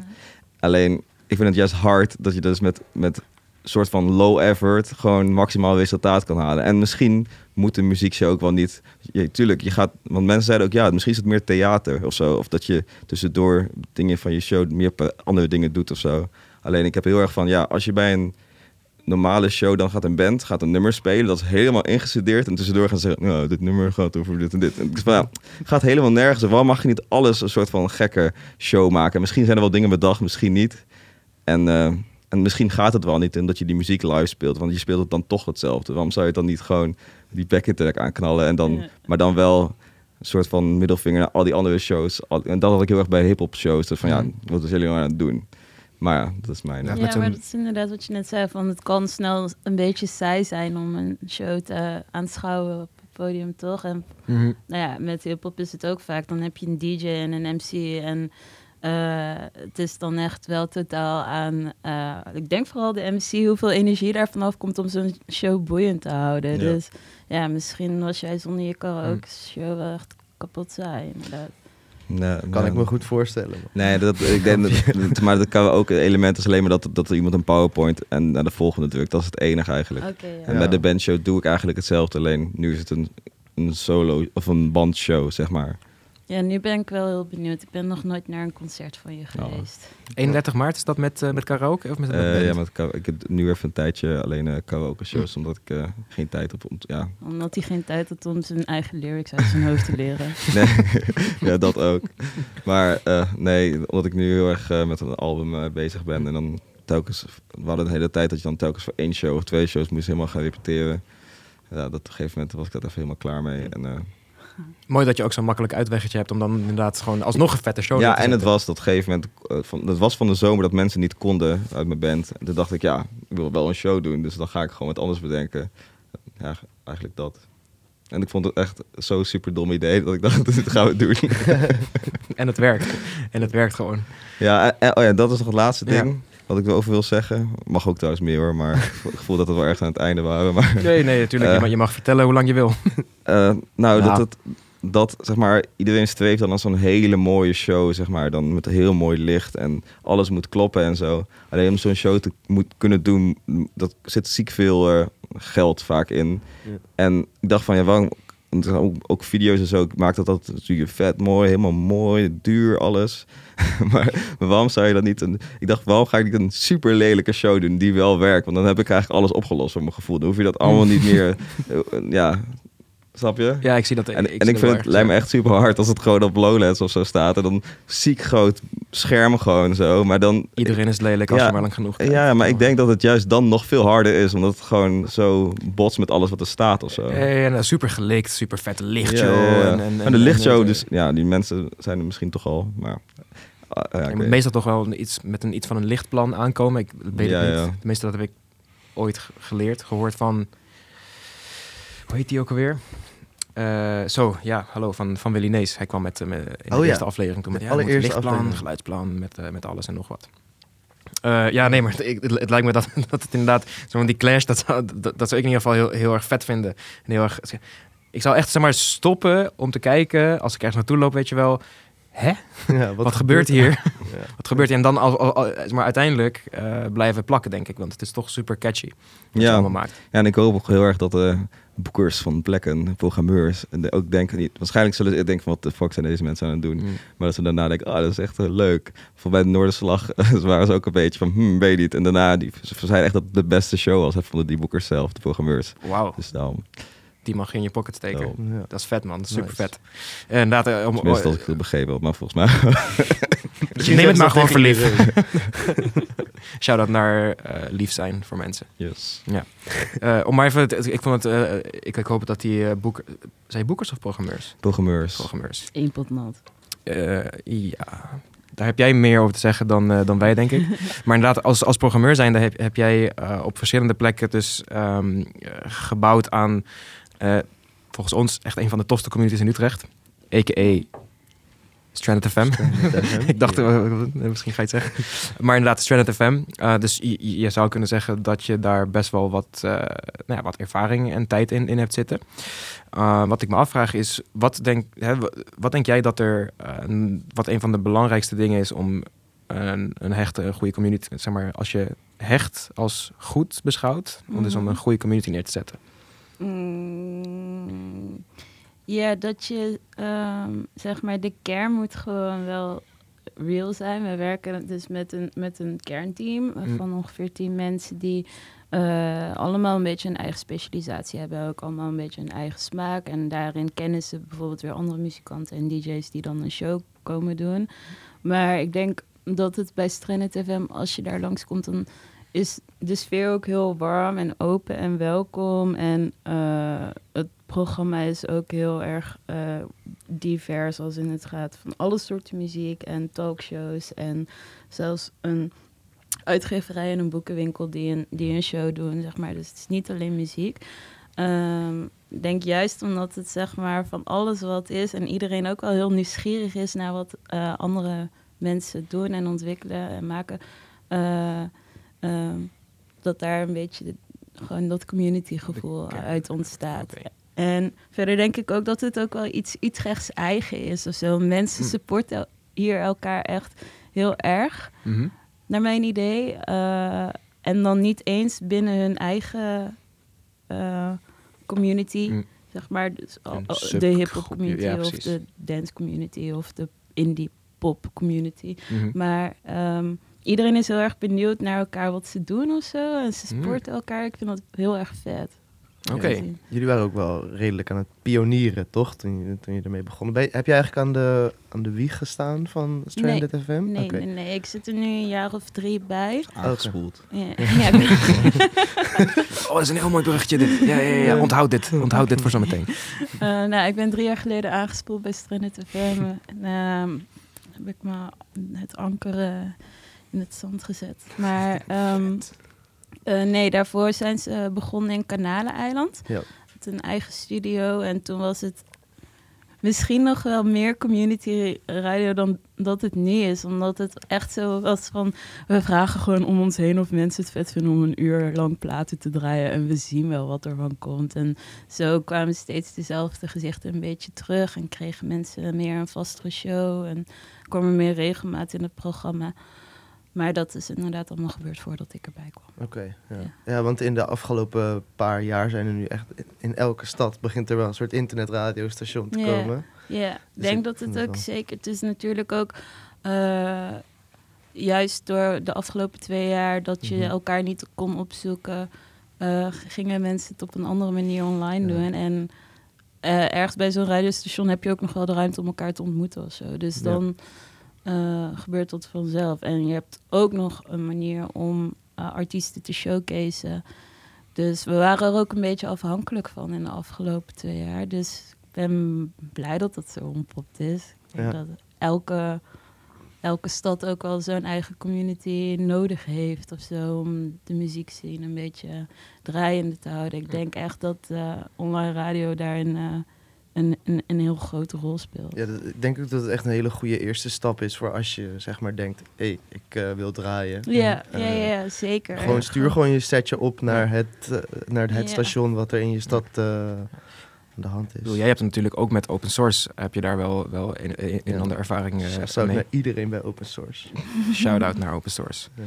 Alleen, ik vind het juist hard dat je dus met, met soort van low effort gewoon maximaal resultaat kan halen. En misschien moet de muziekshow ook wel niet... Ja, tuurlijk, je gaat... Want mensen zeiden ook, ja, misschien is het meer theater of zo. Of dat je tussendoor dingen van je show meer andere dingen doet of zo. Alleen ik heb heel erg van, ja, als je bij een normale show, dan gaat een band, gaat een nummer spelen. Dat is helemaal ingestudeerd. En tussendoor gaan ze zeggen, nou, dit nummer gaat over dit en dit. En van, ja, gaat helemaal nergens. Waarom mag je niet alles een soort van gekke show maken? Misschien zijn er wel dingen bedacht, misschien niet. En, eh, en misschien gaat het wel niet omdat je die muziek live speelt. Want je speelt het dan toch hetzelfde. Waarom zou je dan niet gewoon die backing track aanknallen? En dan, Ja. Maar dan wel een soort van middelvinger naar al die andere shows. Al- En dat had ik heel erg bij hip-hop shows. Dus van ja, wat is jullie nou aan het doen? Maar ja, dat is mijn... Ja, Ja, maar dat is inderdaad wat je net zei. Van het kan snel een beetje saai zijn om een show te aanschouwen op het podium, toch? En Mhm. nou ja, met hip-hop is het ook vaak. Dan heb je een DJ en een MC. En eh, het is dan echt wel totaal aan. eh, ik denk vooral de MC, hoeveel energie daar vanaf komt om zo'n show boeiend te houden. Ja. Dus ja, misschien was jij zonder je karaoke show wel echt kapot. Inderdaad. nee, Kan nee. ik me goed voorstellen. Nee, dat, ik denk *laughs* dat, maar dat kan ook een element is alleen maar dat, dat er iemand een PowerPoint en naar de volgende drukt. Dat is het enige eigenlijk. Ja. En Ja. bij de bandshow doe ik eigenlijk hetzelfde, alleen nu is het een, een solo of een bandshow, zeg maar. Ja, nu ben ik wel heel benieuwd. Ik ben nog nooit naar een concert van je Oh. geweest. 31 maart is dat met, eh, met karaoke of met, met Eh, ja, met, ka- ik heb nu even een tijdje alleen eh karaoke shows, omdat ik eh, geen tijd heb om, ja, Omdat hij geen tijd had om zijn eigen lyrics uit zijn hoofd te leren. *laughs* Nee, *laughs* ja, dat ook. Maar eh, nee, omdat ik nu heel erg eh, met een album eh, bezig ben. En dan telkens, we hadden een hele tijd dat je dan telkens voor één show of twee shows moest helemaal gaan repeteren. Ja, dat op een gegeven moment was ik dat even helemaal klaar mee. En, eh, Mooi dat je ook zo'n makkelijk uitweggetje hebt om dan inderdaad gewoon alsnog een vette show ja, te en het was dat op een gegeven moment, eh, van, dat was van de zomer dat mensen niet konden uit mijn band. En toen dacht ik, ja, ik wil wel een show doen, dus dan ga ik gewoon wat anders bedenken. Ja, eigenlijk dat. En ik vond het echt zo'n super dom idee dat ik dacht, *laughs* dit gaan we doen. *laughs* En het werkt. En het werkt gewoon. Ja, en- oh ja, dat is nog het laatste Ja. Wat ik erover wil zeggen. Mag ook trouwens meer hoor, maar *laughs* ik voel dat we wel echt aan het einde waren. Maar, Nee, nee, natuurlijk. Eh. je, mag, je mag vertellen hoe lang je wil. *laughs* eh, nou, Ja. dat, dat zeg maar, iedereen streeft dan aan zo'n hele mooie show, zeg maar. Dan met heel mooi licht en alles moet kloppen en zo. Alleen om zo'n show te moet kunnen doen, dat zit ziek veel eh, geld vaak in. Ja. En ik dacht van, ja, waarom... want er zijn Ook, ook video's en zo, ik maak dat dat natuurlijk vet mooi, helemaal mooi, duur, alles. maar, *laughs* maar waarom zou je dat niet een... Ik dacht, waarom ga ik niet een super lelijke show doen die wel werkt? Want dan heb ik eigenlijk alles opgelost voor mijn gevoel. Dan hoef je dat allemaal niet meer... *laughs* eh, ja, snap je? Ja, ik zie dat. En, en zie ik vind het lijkt me ja. echt super hard als het gewoon op Lowlands of zo staat. En dan ziek groot scherm gewoon zo. Maar dan... Iedereen is lelijk als Ja. je maar lang genoeg kijkt. Ja, maar ik denk dat het juist dan nog veel harder is. Omdat het gewoon zo bots met alles wat er staat of zo. En, super gelikt, super vette lichtshow. Ja, ja, ja. En, en, en- de lichtshow, en- dus ja, die mensen zijn er misschien toch al. Maar ah, ja, ik meestal toch wel iets, met een, iets van een lichtplan aankomen. Ik weet Ja, het niet. ja. Tenminste, dat heb ik ooit ge- geleerd, gehoord van... Hoe heet die ook alweer? Eh, zo, ja, hallo, van, van Willy Nees. Hij kwam met, eh, met in de Oh ja. eerste aflevering toen met ja, er allereerste lichtplan, aflevering. geluidsplan, met, eh, met alles en nog wat. Ja, nee, maar het, het lijkt me dat, *laughs* dat het inderdaad, zo die clash, dat, zou- dat, dat zou ik in ieder geval heel, heel erg vet vinden. En heel erg, ik zou echt, zeg maar, stoppen om te kijken, als ik ergens naartoe loop, weet je wel, hè? *laughs* Ja, Wat, gebeurt hier? *laughs* Ja. Wat gebeurt hier? En dan al, al- al- maar uiteindelijk eh, blijven plakken, denk ik. Want het is toch super catchy. Wat je Ja. allemaal maakt. Ja, en ik hoop ook heel erg dat boekers van plekken, programmeurs, en ook denken niet. Waarschijnlijk zullen ze denken wat de fuck zijn deze mensen aan het doen. Mm. Maar dat ze daarna denken, ah, dat is echt eh, leuk. Voor bij de Noorderslag *laughs* waren ze ook een beetje van, hmm, weet niet. En daarna, die, ze zeiden echt dat het de beste show was. Hè, vonden die boekers zelf, de programmeurs. Wauw, Dus daarom, die mag je in je pocket steken. Ja. Dat is vet, man. Dat is super Nice. vet. En inderdaad, eh, om, tenminste als ik het begrepen. Maar volgens mij, *laughs* Dus neem het maar gewoon voor lief. iedereen. *laughs* Shout-out naar eh, lief zijn voor mensen. yes. Eh, om maar even, ik vond het, eh, ik, ik hoop dat die boek, zijn boekers of programmeurs? Programmeurs. Programmeurs. Eén pot nat. Eh, ja, daar heb jij meer over te zeggen dan, eh, dan wij, denk ik. *laughs* maar inderdaad, als, als programmeur zijnde heb, heb jij op verschillende plekken dus ehm, eh, gebouwd aan, eh, volgens ons, echt een van de tofste communities in Utrecht. A.k.a. Stranded FM. *laughs* ik dacht, eh, eh, misschien ga je het zeggen. Maar inderdaad, Stranded FM. Eh, dus je, je zou kunnen zeggen dat je daar best wel wat, eh, nou ja, wat ervaring en tijd in, in hebt zitten. Uh, wat ik me afvraag is, wat denk, hè, wa- wat denk jij dat er, uh, een- wat een van de belangrijkste dingen is om een, een hechte, een goede community, zeg maar, als je hecht als goed beschouwt, om dus om Mhm. een goede community neer te zetten. Mm, ja, dat je, ehm, zeg maar, de kern moet gewoon wel real zijn. We werken dus met een, met een kernteam Mm. van ongeveer tien mensen die eh, allemaal een beetje een eigen specialisatie hebben. Ook allemaal een beetje een eigen smaak. En daarin kennen ze bijvoorbeeld weer andere muzikanten en DJ's die dan een show komen doen. Maar ik denk dat het bij Strenet FM, als je daar langskomt, dan is de sfeer ook heel warm en open en welkom. En eh, het programma is ook heel erg eh, divers als in het gaat van alle soorten muziek en talkshows. En zelfs een uitgeverij en een boekenwinkel die een, die een show doen, zeg maar. Dus het is niet alleen muziek. Ik denk juist omdat het zeg maar van alles wat is en iedereen ook wel heel nieuwsgierig is naar wat eh, andere mensen doen en ontwikkelen en maken. Ehm, dat daar een beetje de- gewoon dat community gevoel uit ontstaat. En verder denk ik ook dat het ook wel iets Utrechts eigen is of zo. Mensen Hm. supporten hier elkaar echt heel erg, Mhm. naar mijn idee. Eh, en dan niet eens binnen hun eigen eh, community, Mm. zeg maar. Dus al- Een al- de hip-hop community ja, of de dance community of de indie pop community. Mhm. Maar ehm, iedereen is heel erg benieuwd naar elkaar wat ze doen of zo. En ze Mm. supporten elkaar. Ik vind dat heel erg vet. Oké. Jullie waren ook wel redelijk aan het pionieren, toch? Toen je, toen je ermee begon. Ben heb je eigenlijk aan de, aan de wieg gestaan van Stranded FM? Nee, nee, nee. Ik zit er nu een jaar of drie bij. Aangespoeld. Ja, *laughs* ja, *laughs* Oh, dat is een heel mooi bruggetje dit. Ja, ja, ja, ja. Onthoud dit. Onthoud dit voor zometeen. Eh, nou, ik ben drie jaar geleden aangespoeld bij Stranded FM. En ehm, heb ik me het anker eh, in het zand gezet. Maar ehm, eh, nee, daarvoor zijn ze begonnen in Kanaleneiland. Ja. Met een eigen studio. En toen was het misschien nog wel meer community radio dan dat het nu is. Omdat het echt zo was van... We vragen gewoon om ons heen of mensen het vet vinden om een uur lang platen te draaien. En we zien wel wat er van komt. En zo kwamen steeds dezelfde gezichten een beetje terug. En kregen mensen meer een vastere show. En kwam er meer regelmaat in het programma. Maar dat is inderdaad allemaal gebeurd voordat ik erbij kwam. Oké, ja. Ja. ja. want in de afgelopen paar jaar zijn er nu echt... In, elke stad begint er wel een soort internetradiostation te komen. Ja, ik Dus denk ik dat vind het ook wel. zeker... Het is natuurlijk ook... eh, juist door de afgelopen twee jaar dat je Mhm. elkaar niet kon opzoeken... eh, gingen mensen het op een andere manier online Ja. doen. En eh, ergens bij zo'n radiostation heb je ook nog wel de ruimte om elkaar te ontmoeten of zo. Dus Ja. Eh, gebeurt dat vanzelf. En je hebt ook nog een manier om eh, artiesten te showcaseen. Dus we waren er ook een beetje afhankelijk van in de afgelopen twee jaar. Dus ik ben blij dat dat zo ontpopt is. Ik denk Ja. dat elke, elke stad ook wel zo'n eigen community nodig heeft of zo. Om de muziekscene een beetje draaiende te houden. Ik denk echt dat eh, online radio daarin een, een, een heel grote rol speelt. Ja, dat- ik denk ook dat het echt een hele goede eerste stap is voor als je zeg maar denkt... hé, hey, ik eh, wil draaien. Ja, ja, Eh, ja, zeker. Gewoon stuur gewoon je setje op naar het, eh, naar het Ja. station wat er in je stad eh, aan de hand is. bedoel, jij hebt natuurlijk ook met open source, heb je daar wel, wel een, een, een Ja. andere ervaring Zou ik naar iedereen bij open source. Shout-out naar open source. Ja.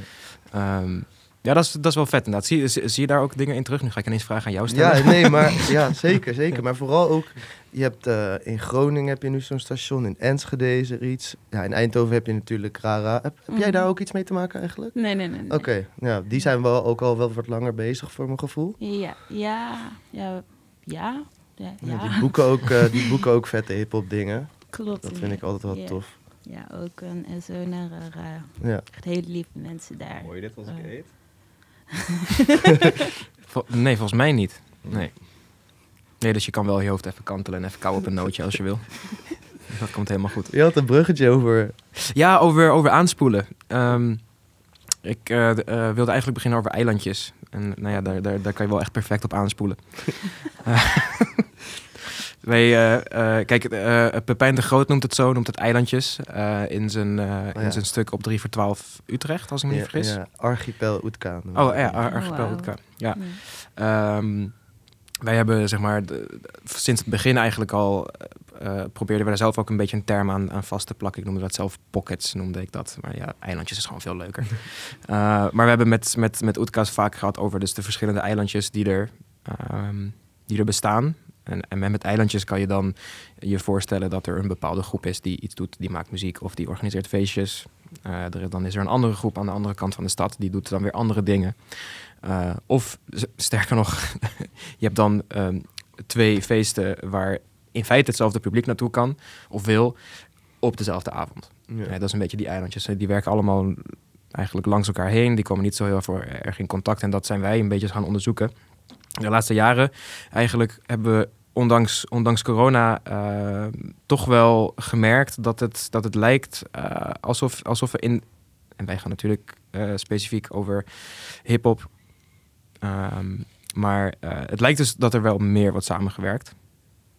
Ehm, ja, dat is, dat is wel vet inderdaad. Zie, zie, zie je daar ook dingen in terug? Nu ga ik ineens vragen aan jou stellen. Ja, nee, maar *laughs* ja, zeker, zeker. Maar vooral ook, je hebt eh, in Groningen heb je nu zo'n station, in Enschede is er iets. Ja, in Eindhoven heb je natuurlijk Rara. Heb, heb jij Mhm. daar ook iets mee te maken eigenlijk? Nee, nee, nee. nee. Oké, ja, die zijn wel ook al wel wat langer bezig voor mijn gevoel. Ja, ja, ja, ja. Ja, Ja, ja. die, boeken ook, eh, die boeken ook vette hip-hop dingen. klopt. Dat vind ik altijd wel tof. Ja, ook een SO naar Rara. Ja. Echt hele lieve mensen daar. Hoor je dit als ik Eh. eet? *laughs* Nee, volgens mij niet. Nee. Nee, dus je kan wel je hoofd even kantelen en even kauwen op een nootje als je wil. *laughs* Dat komt helemaal goed. Je had een bruggetje over... Ja, over, over aanspoelen. Ehm, ik eh, eh, wilde eigenlijk beginnen over eilandjes. En nou ja, daar, daar, daar kan je wel echt perfect op aanspoelen. *laughs* *laughs* Wij, eh, kijk, eh, Pepijn de Groot noemt het zo, noemt het eilandjes. eh, in, zijn, eh, ja. in zijn stuk op 3 voor 12 Utrecht, als ik me niet Ja, vergis. ja, Archipel Oetka. Oh ja, Ar- Oh, Archipel. Utka. Ja. Ja. Ehm, wij hebben zeg maar de- sinds het begin eigenlijk al eh, probeerden we daar zelf ook een beetje een term aan, aan vast te plakken. Ik noemde dat zelf pockets, noemde ik dat. Maar ja, eilandjes is gewoon veel leuker. *laughs* Eh, maar we hebben met, met, met Oetka's vaak gehad over dus de verschillende eilandjes die er, ehm, die er bestaan. En, en met eilandjes kan je dan je voorstellen dat er een bepaalde groep is die iets doet, die maakt muziek of die organiseert feestjes. Er, dan is er een andere groep aan de andere kant van de stad, die doet dan weer andere dingen. Eh, of sterker nog, *laughs* je hebt dan ehm, twee feesten waar in feite hetzelfde publiek naartoe kan of wil op dezelfde avond. Ja. Ja, dat is een beetje die eilandjes. Die werken allemaal eigenlijk langs elkaar heen. Die komen niet zo heel erg in contact. En dat zijn wij een beetje gaan onderzoeken. De laatste jaren eigenlijk hebben we ondanks, ondanks corona eh, toch wel gemerkt dat het, dat het lijkt eh, alsof, alsof we in... En wij gaan natuurlijk eh, specifiek over hip-hop. Ehm, maar eh, het lijkt dus dat er wel meer wordt samengewerkt.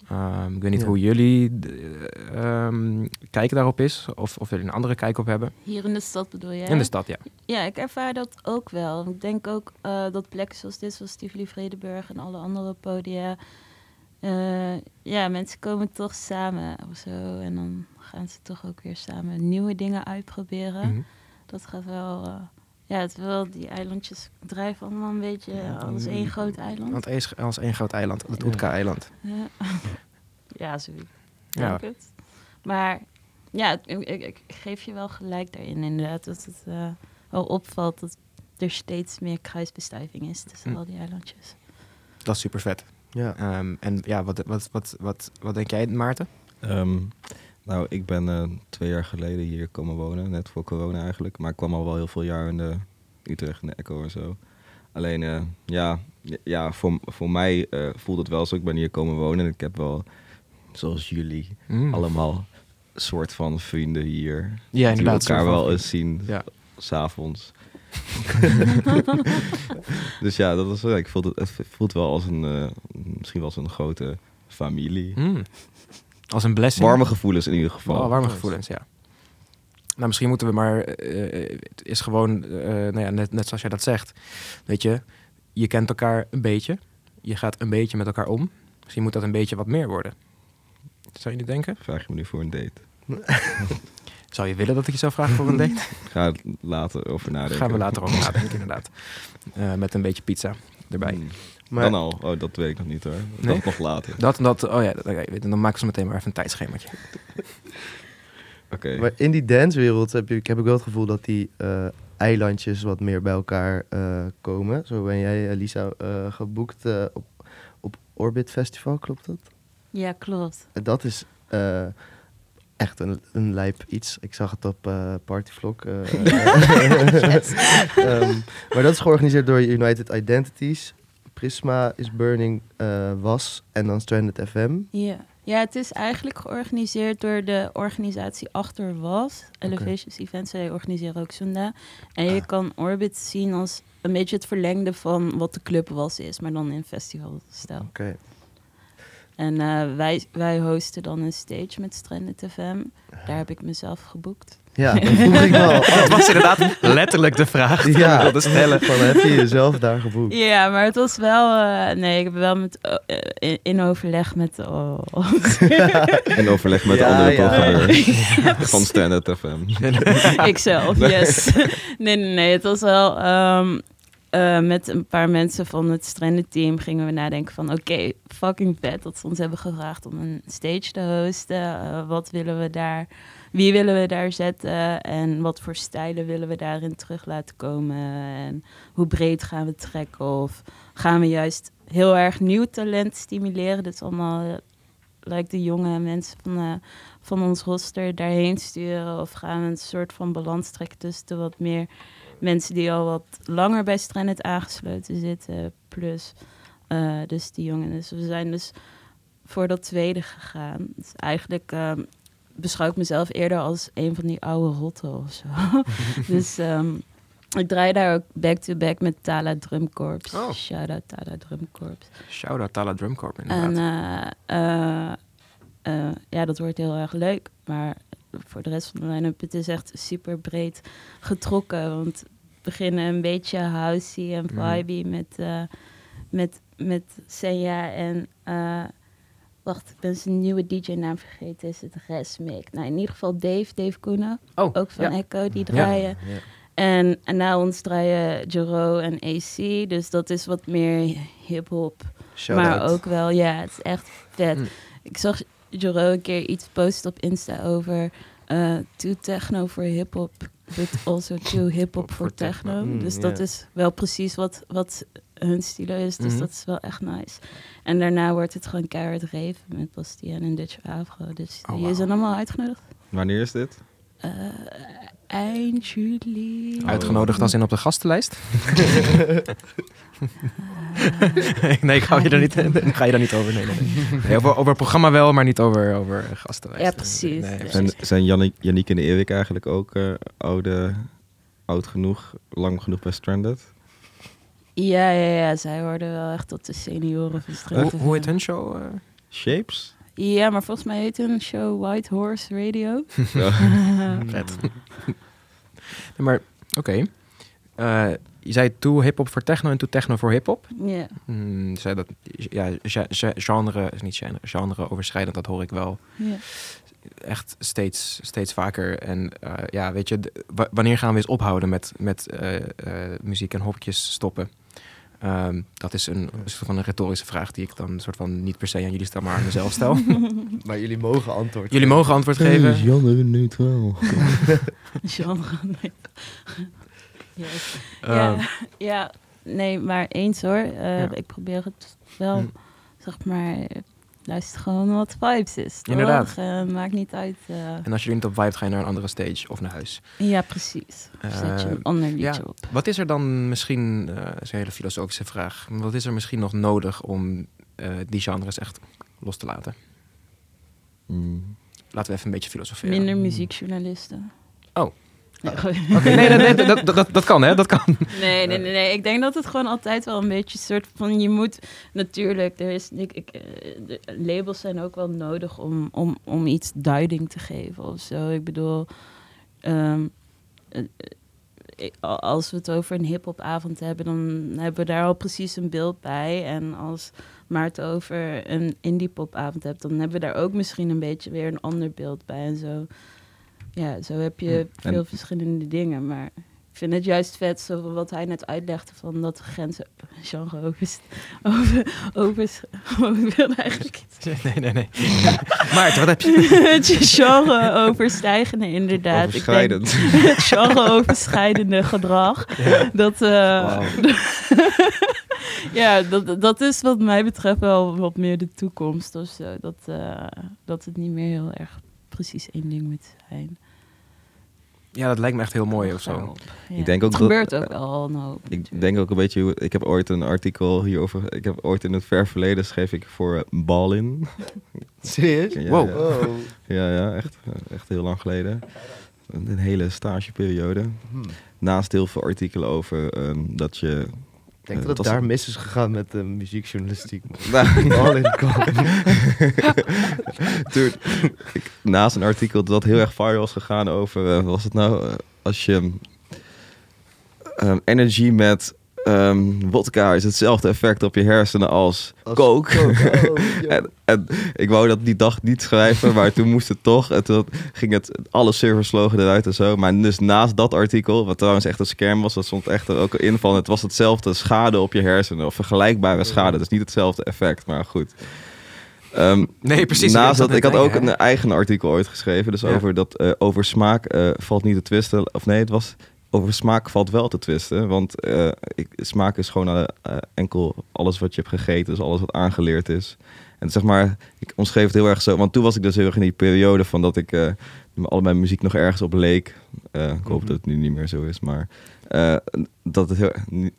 Ehm, ik weet niet Ja. hoe jullie eh, ehm, kijken daarop is. Of, of jullie een andere kijk op hebben. Hier in de stad bedoel jij? In de stad, ja. Ja, ik ervaar dat ook wel. Ik denk ook eh, dat plekken zoals dit, zoals Tivoli Vredenburg en alle andere podia... eh, ja, mensen komen toch samen of zo. En dan gaan ze toch ook weer samen nieuwe dingen uitproberen. Mhm. Dat gaat wel... ja, het wel, die eilandjes drijven allemaal een beetje Ja, als één groot eiland. Want eens- als één groot eiland, het Ja. Oetka-eiland. Ja, *laughs* ja zo Ja. denk het. Maar ja, ik, ik, ik geef je wel gelijk daarin inderdaad. Dat het eh, wel opvalt dat er steeds meer kruisbestuiving is tussen Hm. al die eilandjes. Dat is super vet. Ja. Ehm, en ja, wat, wat, wat, wat, wat denk jij, Maarten? Ehm, nou, ik ben eh, twee jaar geleden hier komen wonen, net voor corona eigenlijk. Maar ik kwam al wel heel veel jaar in de Utrecht, in de Echo en zo. Alleen, eh, ja, ja, voor, voor mij eh, voelt het wel zo. Ik ben hier komen wonen en ik heb wel, zoals jullie, Mm. allemaal soort van vrienden hier. Ja, die elkaar wel eens zien, Ja. s'avonds. *laughs* *laughs* dus ja, dat wel- ik voel het, het voelt wel als een, misschien wel als een grote familie. Mm. Als een blessing. Warme gevoelens in ieder geval. Oh, warme gevoelens, ja. Nou, misschien moeten we maar... eh, het is gewoon, eh, nou ja, net, net zoals jij dat zegt. Weet je, je kent elkaar een beetje. Je gaat een beetje met elkaar om. Misschien moet dat een beetje wat meer worden. Zou je niet denken? Vraag je me nu voor een date? *laughs* Zou je willen dat ik je zou vragen voor een date? *laughs* Ga er later over nadenken. Gaan we later over nadenken, inderdaad. Eh, met een beetje pizza erbij. Hmm. Maar Dan al. Oh, dat weet ik nog niet hoor. Nee? Dat nog later. Dat en dat, oh ja, dat- dan maken ze meteen maar even een tijdschemaatje. *laughs* Oké. Maar in die dancewereld heb, je, ik heb ik wel het gevoel dat die eh, eilandjes wat meer bij elkaar eh, komen. Zo ben jij, eh, Lisa, eh, geboekt eh, op, op Orbit Festival, klopt dat? Ja, klopt. En Dat is eh, echt een, een lijp iets. Ik zag het op eh Partyvlog. eh, *laughs* *laughs* Ehm, maar dat is georganiseerd door United Identities. Prisma is Burning eh, was en dan Stranded FM. Ja. ja, het is eigenlijk georganiseerd door de organisatie achter Was. Elevations Events, zij organiseren ook Sunda. En je Ah. kan Orbit zien als een beetje het verlengde van wat de club Was is, maar dan in festivalstijl. Oké. En eh, wij, wij hosten dan een stage met Stranded FM. Daar heb ik mezelf geboekt. Ja, *laughs* dat vroeg ik wel. *laughs* Dat was inderdaad letterlijk de vraag die Ja. ik wilde stellen. Van, heb je jezelf daar geboekt? Ja, maar het was wel... eh, nee, ik heb wel met, eh, in, in overleg met... Oh. *laughs* In overleg met Ja, de andere ja. programmeurs van Standard FM. Ikzelf, yes. nee, nee, nee. Het was wel... ehm, eh, met een paar mensen van het Stranden-team gingen we nadenken van... Oké, fucking vet dat ze ons hebben gevraagd om een stage te hosten. Eh, wat willen we daar... Wie willen we daar zetten? En wat voor stijlen willen we daarin terug laten komen? En hoe breed gaan we trekken? Of gaan we juist heel erg nieuw talent stimuleren? Is allemaal... eh, lijkt de jonge mensen van, van ons roster daarheen sturen? Of gaan we een soort van balans trekken tussen de wat meer mensen die al wat langer bij Stranded aangesloten zitten, plus eh, dus die jongen. Dus we zijn dus voor dat tweede gegaan. Dus eigenlijk ehm, beschouw ik mezelf eerder als een van die oude rotten of zo. *laughs* dus ehm, ik draai daar ook back-to-back met Tala Drumcorps. Oh. Shout-out Tala Drumcorps. Shout-out Tala Drumcorp, inderdaad. En eh, eh, ja, dat wordt heel erg leuk. Maar voor de rest van de line-up, het is echt super breed getrokken. Want we beginnen een beetje housey en Mhm. vibey met, eh, met, met Senja en... eh, wacht, ik ben zijn nieuwe DJ-naam vergeten. Is het Resmik? Nou, in ieder geval Dave, Dave Koenen. Oh, Ook van ja. Echo, die draaien. En, en na ons draaien Jero en AC. Dus dat is wat meer hip-hop. Maar ook wel, ja, het is echt vet. Mm. Ik zag Jero een keer iets posten op Insta over eh too techno voor hip-hop, but also too *laughs* hip-hop voor techno. Mm, dus dat is wel precies wat, wat hun stilo is. Dus Mhm. dat is wel echt nice. En daarna wordt het gewoon keihard reven met Bastien en Dutch Afro. Dus Oh, die wauw. zijn allemaal uitgenodigd. Wanneer is dit? Eh, eind juli. Uitgenodigd als in op de gastenlijst? *laughs* nee, ik hou je er niet, ga je daar niet over. Nee, nee, nee. Nee, over, over het programma wel, maar niet over, over gastenlijst. Ja, precies. Nee, Ja. precies. Zijn, zijn Jannik, Yannick en Erik eigenlijk ook eh, oude, oud genoeg, lang genoeg bij Stranded? Ja, ja, ja, zij hoorden wel echt tot de senioren van Strand Hoe, hoe heet hun show? eh? Shapes? Ja, maar volgens mij heet hun show White Horse Radio. *laughs* *laughs* Vet. Nee, maar, oké. Eh, je zei toe hip-hop voor techno en toe techno voor hip-hop. Ja, Hmm, je zei dat, ja, ge- ge- genre, is niet genre, genre overschrijdend, dat hoor ik wel ja. echt steeds, steeds vaker. En eh, ja, weet je, wanneer gaan we eens ophouden met, met eh, eh, muziek en hokjes stoppen? Ehm, dat is een, een soort van een retorische vraag die ik dan soort van niet per se aan jullie stel, maar aan mezelf stel. *laughs* *laughs* Maar jullie mogen antwoord jullie mogen antwoord geven. Janne neutraal. Genre. Yes. Ja, ja, nee, maar eens hoor. Eh, Ja. Ik probeer het wel, Hm. zeg maar, luister gewoon wat vibes is. toch? Inderdaad. Eh, maakt niet uit. eh. en als jullie niet op vibe ga je naar een andere stage of naar huis. ja, precies. Of zet je Eh, een ander liedje ja. op. Wat is er dan misschien, eh dat is een hele filosofische vraag, wat is er misschien nog nodig om eh, die genres echt los te laten? Mm. Laten we even een beetje filosoferen. Minder muziekjournalisten. Oh. Nee, nee, dat, dat, dat kan hè, dat kan. Nee, nee, nee, nee. Ik denk dat het gewoon altijd wel een beetje soort van... Je moet natuurlijk... Er is, ik, ik, eh, de labels zijn ook wel nodig om, om, om iets duiding te geven of zo. Ik bedoel... ehm, eh, eh, als we het over een hiphopavond hebben... dan hebben we daar al precies een beeld bij. En als Maarten over een indiepopavond hebt... dan hebben we daar ook misschien een beetje weer een ander beeld bij. En zo, ja, zo heb je Hm. En- veel verschillende dingen. Maar ik vind het juist vet, zo wat hij net uitlegde, van dat de grenzen genre over, over, over, *laughs* ik wilde eigenlijk iets. Nee, nee, nee. *laughs* Maarten, wat heb je? het genre overstijgende, inderdaad. Overschrijdend. Ik denk het genre overschrijdende gedrag. Dat, eh, *laughs* ja, dat, dat is wat mij betreft wel wat meer de toekomst of zo. Dat, eh, dat het niet meer heel erg precies één ding moet zijn. Ja, dat lijkt me echt heel mooi of zo. Ja. Ik denk ook het dat- gebeurt ook al een hoop. Ik natuurlijk. denk ook een beetje, ik heb ooit een artikel hierover, ik heb ooit in het ver verleden schreef ik voor eh, Ballin. *laughs* Serieus? Ja, Wow. Ja, Oh. ja, ja, echt, echt heel lang geleden. Een, hele stageperiode. Hm. Naast heel veel artikelen over ehm, dat je... Ik denk Eh, dat het daar mis is gegaan met de muziekjournalistiek. *laughs* Nou, in de kant. *laughs* Tuurlijk. Ik- naast een artikel dat heel erg viral was gegaan over, eh, was het nou, eh, als je ehm, energy met ehm wodka is hetzelfde effect op je hersenen als, Als coke. coke, oh, *laughs* en, en ik wou dat die dag niet schrijven, maar toen moest het toch. En toen ging het, alle servers slogen eruit en zo. Maar dus naast dat artikel, wat trouwens echt een scam was, dat stond echt er ook in van, het was hetzelfde schade op je hersenen, of vergelijkbare schade. Dus niet hetzelfde effect, maar goed. Ehm, Nee, precies. Naast dat, ik had ook een eigen artikel ooit geschreven. Dus Ja. over dat eh, over smaak eh, valt niet te twisten. Of nee, het was over smaak valt wel te twisten. Want eh, ik, smaak is gewoon eh, eh, enkel alles wat je hebt gegeten. Dus alles wat aangeleerd is. En zeg maar, ik omschreef het heel erg zo. Want toen was ik dus heel erg in die periode van dat ik eh al mijn muziek nog ergens op leek. Eh, ik hoop Mhm. dat het nu niet meer zo is. Maar eh, dat het heel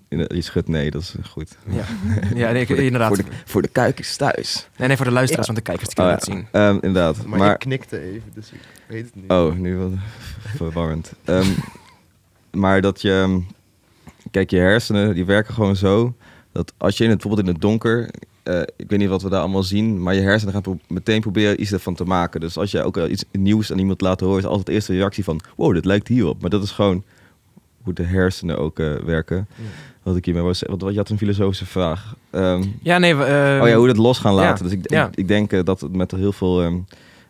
Je schudt nee, dat is goed. Ja, *laughs* ja nee, ik- inderdaad. Voor de, voor de kuikens thuis. Nee, nee, voor de luisteraars, want de kijkers kunnen Oh, het ja. zien. Ehm, inderdaad. Maar, maar je knikte even, dus ik weet het niet. Oh, nu wat *laughs* verwarrend. Ehm, maar dat je... ehm, Kijk, je hersenen die werken gewoon zo... dat als je in het, bijvoorbeeld in het donker... eh, ik weet niet wat we daar allemaal zien... maar je hersenen gaan pro- meteen proberen iets ervan te maken. Dus als je ook wel iets nieuws aan iemand laat horen... is altijd de eerste reactie van... wow, dit lijkt hierop. Maar dat is gewoon hoe de hersenen ook eh, werken. Ja. wat ik hiermee zeggen. Want je had een filosofische vraag. Ehm, Ja, nee. eh, oh ja, hoe dat los gaan ja, laten. Dus ik, ja. ik, ik denk eh, dat het met heel veel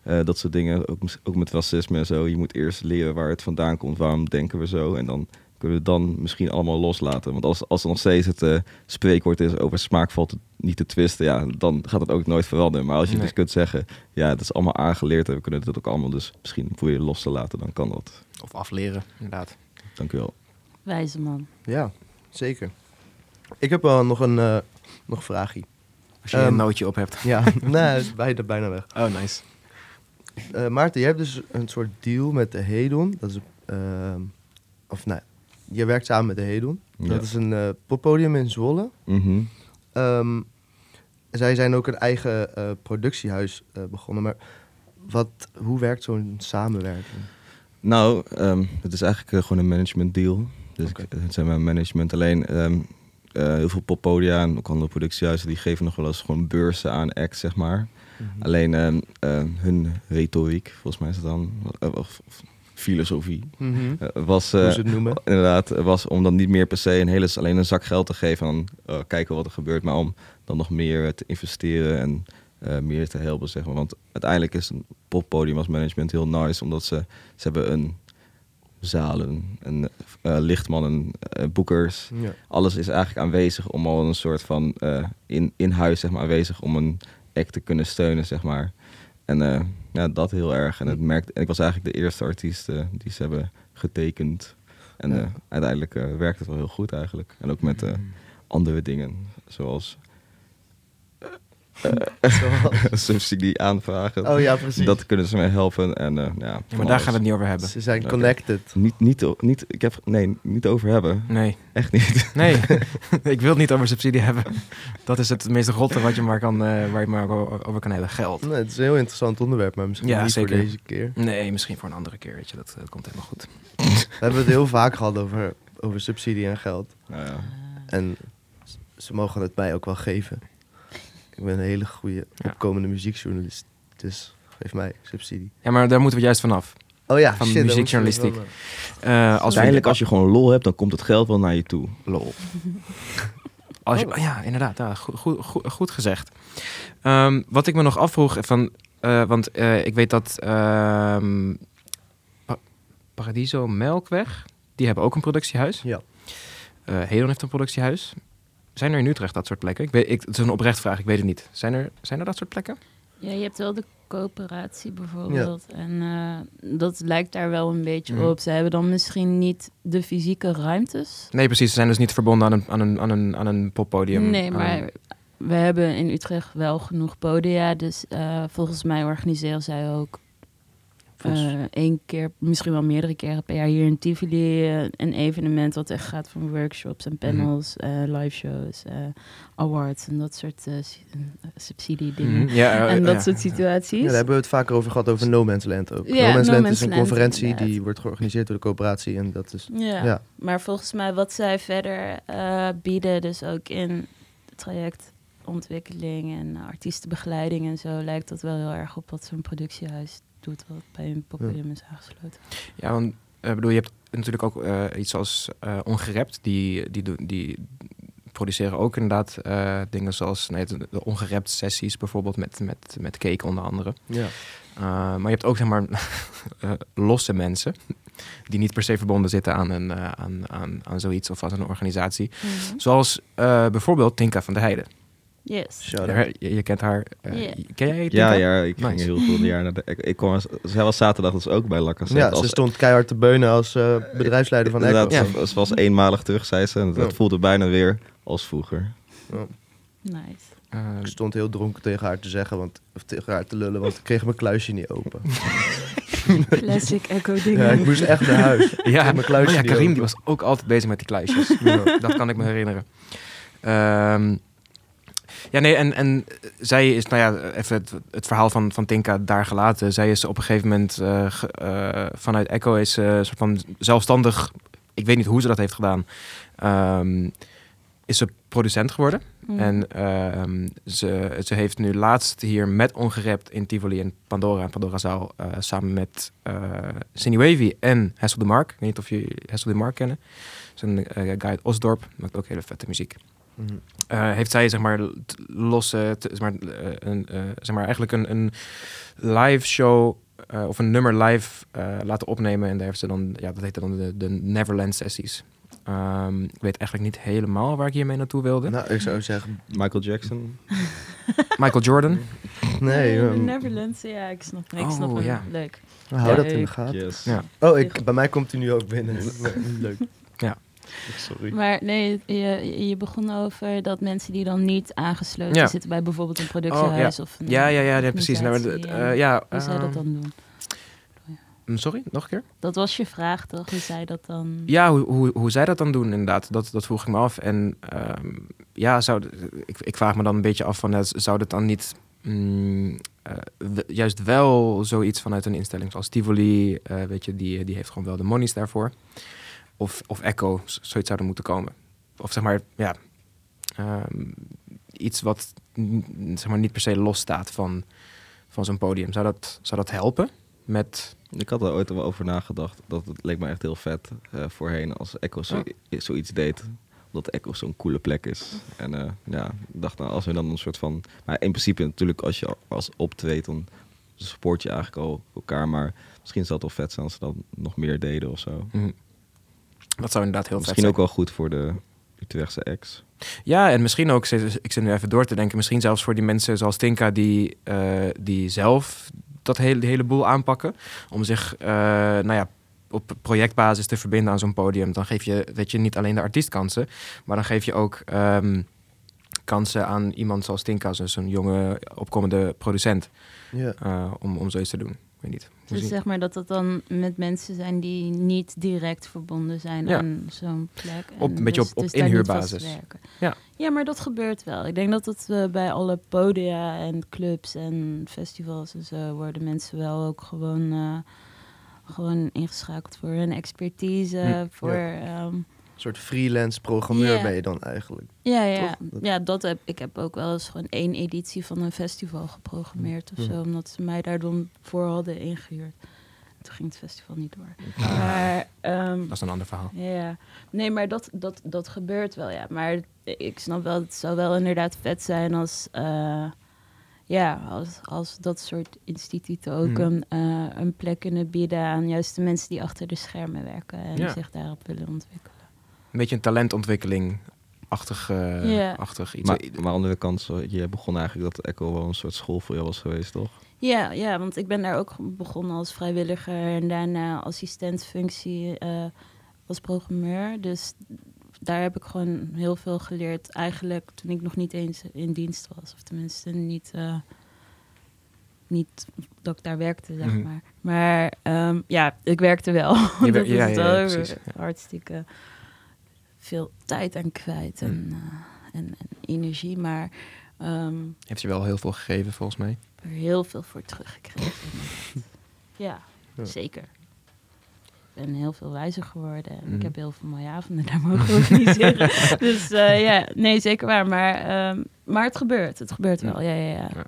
eh, dat soort dingen, ook, ook met racisme en zo, je moet eerst leren waar het vandaan komt, waarom denken we zo. En dan kunnen we het dan misschien allemaal loslaten. Want als, als er nog steeds het eh, spreekwoord is over smaak valt het niet te twisten, ja, dan gaat het ook nooit veranderen. Maar als je Nee. dus kunt zeggen, ja, het is allemaal aangeleerd en we kunnen het ook allemaal dus misschien voor je los te laten, dan kan dat. Of afleren, inderdaad. Dank u wel. Wijze man. Ja, zeker. Ik heb wel nog een, eh, nog een vraagje. Als je Ehm, een nootje op hebt. Ja, *laughs* nee, bijna weg. Oh, nice. Eh, Maarten, je hebt dus een soort deal met de Hedon. Dat is, ehm, of nee, je werkt samen met de Hedon. Ja. Dat is een eh, poppodium in Zwolle. Mhm. Ehm, zij zijn ook een eigen eh, productiehuis eh, begonnen. Maar wat, hoe werkt zo'n samenwerking? Nou, ehm, het is eigenlijk gewoon een management deal. Dus ik, het zijn mijn management alleen. heel veel poppodia en ook andere productiehuizen die geven nog wel eens gewoon beurzen aan acts, zeg maar. Alleen ehm, eh, hun retoriek, volgens mij is het dan, eh, of, of filosofie, Mhm. eh, was Hoe ze het noemen. inderdaad was om dan niet meer per se een hele, alleen een zak geld te geven en dan kijken wat er gebeurt, maar om dan nog meer te investeren en meer te helpen, zeg maar. Want uiteindelijk is een poppodium als management heel nice, omdat ze, ze hebben een zalen, een lichtmannen, eh, boekers, Ja. alles is eigenlijk aanwezig om al een soort van in, in huis zeg maar, aanwezig om een act te kunnen steunen, zeg maar. En eh, ja, dat heel erg. En, het merkt, en ik was eigenlijk de eerste artiest eh, die ze hebben getekend. En Ja. eh, uiteindelijk werkt het wel heel goed eigenlijk. En ook met andere dingen, zoals *laughs* subsidie aanvragen. Oh ja, precies. Dat kunnen ze mij helpen. En, eh, ja, maar daar alles. gaat het niet over hebben. Ze zijn connected. Niet, niet, niet, ik heb, nee, niet over hebben. Nee. Echt niet. Nee, *laughs* *laughs* ik wil het niet over subsidie hebben. Dat is het meest rotte wat je maar kan, eh, waar je maar over kan hebben. Geld. Nee, het is een heel interessant onderwerp, maar misschien Ja, niet zeker. voor deze keer. Nee, misschien voor een andere keer, weet je. Dat, dat komt helemaal goed. We hebben het heel vaak gehad over, over subsidie en geld. Nou ja. En ze mogen het mij ook wel geven. Ik ben een hele goede Ja. opkomende muziekjournalist. Dus geef mij subsidie. Ja, maar daar moeten we juist vanaf. Oh ja, Van shit, muziekjournalistiek. Eh, als we- Uiteindelijk, als je gewoon lol hebt, dan komt het geld wel naar je toe. Lol. *laughs* Als je, Oh. ja, inderdaad. Ja, goed, goed, goed, gezegd. Ehm, wat ik me nog afvroeg, van, eh, want eh, ik weet dat ehm, Pa- Paradiso Melkweg, die hebben ook een productiehuis. Ja. Eh Hedon heeft een productiehuis. Zijn er in Utrecht dat soort plekken? Ik weet, ik, het is een oprecht vraag, ik weet het niet. Zijn er, zijn er dat soort plekken? Ja, je hebt wel de coöperatie bijvoorbeeld. En eh, dat lijkt daar wel een beetje Mhm. op. Ze hebben dan misschien niet de fysieke ruimtes. Nee, precies. Ze zijn dus niet verbonden aan een, aan een, aan een, aan een poppodium. Nee, maar we hebben in Utrecht wel genoeg podia. Dus eh, volgens mij organiseren zij ook Volgens- eh, één keer, misschien wel meerdere keren per jaar hier in Tivoli eh, een evenement wat echt gaat van workshops en panels, eh, live shows, eh, awards en dat soort su- eh, subsidiedingen. Mhm. Ja, en dat ja. soort situaties. Ja, daar hebben we het vaker over gehad, over No Man's Land ook. No Man's No Land Man's is een Land, conferentie inderdaad. die wordt georganiseerd door de coöperatie. En dat is... Ja. Ja. maar volgens mij wat zij verder eh, bieden, dus ook in trajectontwikkeling en artiestenbegeleiding en zo, lijkt dat wel heel erg op wat zo'n productiehuis doet, wat bij een poppodium is aangesloten. Ja, want eh, bedoel, je hebt natuurlijk ook eh, iets als eh ongerept. Die, die, die produceren ook inderdaad eh, dingen zoals nee, de, ongerept sessies bijvoorbeeld met, met, met cake onder andere. Ja. Eh, maar je hebt ook zeg maar *laughs* eh, losse mensen die niet per se verbonden zitten aan, een, aan, aan, aan zoiets of als een organisatie. Zoals eh, bijvoorbeeld Tinka van der Heijden. Yes. Shout out. Je, je kent haar. eh, Ja. Ken jij Tinka? Ja, ja, ik ging heel veel jaar naar de... Ik, ik kwam, zij was zaterdag dus ook bij Lacassette. Ja, als, ze stond keihard te beunen als eh, bedrijfsleider van Inderdaad, Echo. Ja. ze, ze was eenmalig terug, zei ze. En Ja. voelde bijna weer als vroeger. Nice. Eh, Ik stond heel dronken tegen haar te zeggen, want, of tegen haar te lullen, want ik kreeg mijn kluisje niet open. *laughs* Classic echo dingen. Ja, ik moest echt naar huis. Ja, mijn kluisje oh ja niet Karim open. die was ook altijd bezig met die kluisjes. Ja, *laughs* dat kan ik me herinneren. Ehm, ja, nee, en, en zij is, nou ja, even het, het verhaal van, van Tinka daar gelaten. Zij is op een gegeven moment eh, eh, vanuit Echo is soort van zelfstandig, ik weet niet hoe ze dat heeft gedaan, ehm, is ze producent geworden. Mm. En ehm, ze, ze heeft nu laatst hier met Ongerept in Tivoli en Pandora en Pandora Zaal eh, samen met uh, Cindy Wavy en Hessel de Mark. Ik weet niet of jullie Hessel de Mark kennen. Dat is een guy uit Osdorp, maakt ook hele vette muziek. Eh, heeft zij zeg maar losse, zeg maar, eh, een, eh, zeg maar eigenlijk een, een live show eh, of een nummer live eh, laten opnemen en daar heeft ze dan, ja, dat heette dan de, de Neverland sessies. Ehm, ik weet eigenlijk niet helemaal waar ik hiermee naartoe wilde. Nou, ik zou zeggen, Michael Jackson. *laughs* Michael Jordan. nee, Eh, ehm, Neverlands, ja, ik snap, ik Oh, snap hem. ja. Leuk. hou dat in de gaten. Yes. Ja. Oh, ik, bij mij komt hij nu ook binnen. Leuk. Ja. *laughs* Sorry. Maar nee, je, je begon over dat mensen die dan niet aangesloten Ja. zitten bij bijvoorbeeld een productiehuis of een Ja, ja, ja, nee, precies. Nou, maar, ja. eh, ja, Hoe zou je dat ehm, dan doen? mm, Sorry, nog een keer? Dat was je vraag toch? Hoe zij dat dan... Ja, hoe, hoe, hoe zij dat dan doen, inderdaad. Dat, dat vroeg ik me af. En ehm, ja, zou, ik, ik vraag me dan een beetje af van, eh, zou dat dan niet mm, eh, juist wel zoiets vanuit een instelling zoals Tivoli, eh, weet je, die, die heeft gewoon wel de monies daarvoor. Of, of Echo, zoiets zou er moeten komen. Of zeg maar, ja, ehm, iets wat zeg maar niet per se los staat van, van zo'n podium. Zou dat, zou dat helpen met... Ik had er ooit wel over nagedacht. Dat het leek me echt heel vet eh, voorheen als Echo zo, zoiets deed. Omdat Echo zo'n coole plek is. En eh, ja, ik dacht nou, als we dan een soort van... Maar in principe natuurlijk, als je als optreedt, dan support je eigenlijk al elkaar. Maar misschien zou het wel vet zijn als ze dan nog meer deden of zo. mm, dat zou inderdaad heel vet Misschien zijn. ook wel goed voor de Utrechtse ex. Ja, en misschien ook, ik zit nu even door te denken, misschien zelfs voor die mensen zoals Tinka die, eh, die zelf dat hele, hele boel aanpakken. Om zich, eh, nou ja, op projectbasis te verbinden aan zo'n podium. Dan geef je, weet je, niet alleen de artiest kansen, maar dan geef je ook ehm, kansen aan iemand zoals Tinka, dus een jonge opkomende producent, Ja. eh, om, om zoiets te doen. Ik weet niet. Dus zeg maar dat het dan met mensen zijn die niet direct verbonden zijn Ja. aan zo'n plek. Op- een beetje op- op niet inhuurbasis. Ja. ja, maar dat gebeurt wel. Ik denk dat het eh, bij alle podia en clubs en festivals en zo worden mensen wel ook gewoon, eh, gewoon ingeschakeld voor hun expertise. Hm, voor, ehm, soort freelance programmeur ben je dan eigenlijk. ja, ja, Toch? Ja, dat heb ik heb ook wel eens gewoon één editie van een festival geprogrammeerd of Ja. zo, omdat ze mij daar dan voor hadden ingehuurd. Toen ging het festival niet door. Maar ehm, Dat is een ander verhaal. ja, nee, maar dat, dat, dat gebeurt wel, ja. Maar ik snap wel, het zou wel inderdaad vet zijn als, eh, ja, als, als dat soort instituten ook Mhm. een, eh, een plek kunnen bieden aan juist de mensen die achter de schermen werken en Ja. zich daarop willen ontwikkelen. Een beetje een talentontwikkeling-achtig Ja. achtig iets. Maar, maar aan de andere kant, zo, je begon eigenlijk dat Echo wel een soort school voor jou was geweest, toch? Ja, ja, want ik ben daar ook begonnen als vrijwilliger en daarna assistentfunctie eh, als programmeur. Dus daar heb ik gewoon heel veel geleerd. Eigenlijk toen ik nog niet eens in dienst was. Of tenminste niet, eh, niet dat ik daar werkte, zeg Mhm. maar. Maar ehm, ja, ik werkte wel. *laughs* Je dat is ja, het ja, ja, ook. precies, ja. Hartstikke veel tijd aan kwijt en, Mhm. eh, en, en energie. Maar ehm, Heeft je wel heel veel gegeven, volgens mij. er heel veel voor teruggekregen. *laughs* ja, Ja. zeker. Ik ben heel veel wijzer geworden. En Mhm. ik heb heel veel mooie avonden *laughs* daar mogen organiseren. *laughs* dus eh, ja, nee, zeker waar. Maar, ehm, maar het gebeurt. Het gebeurt wel. Ja, ja, ja. Ja.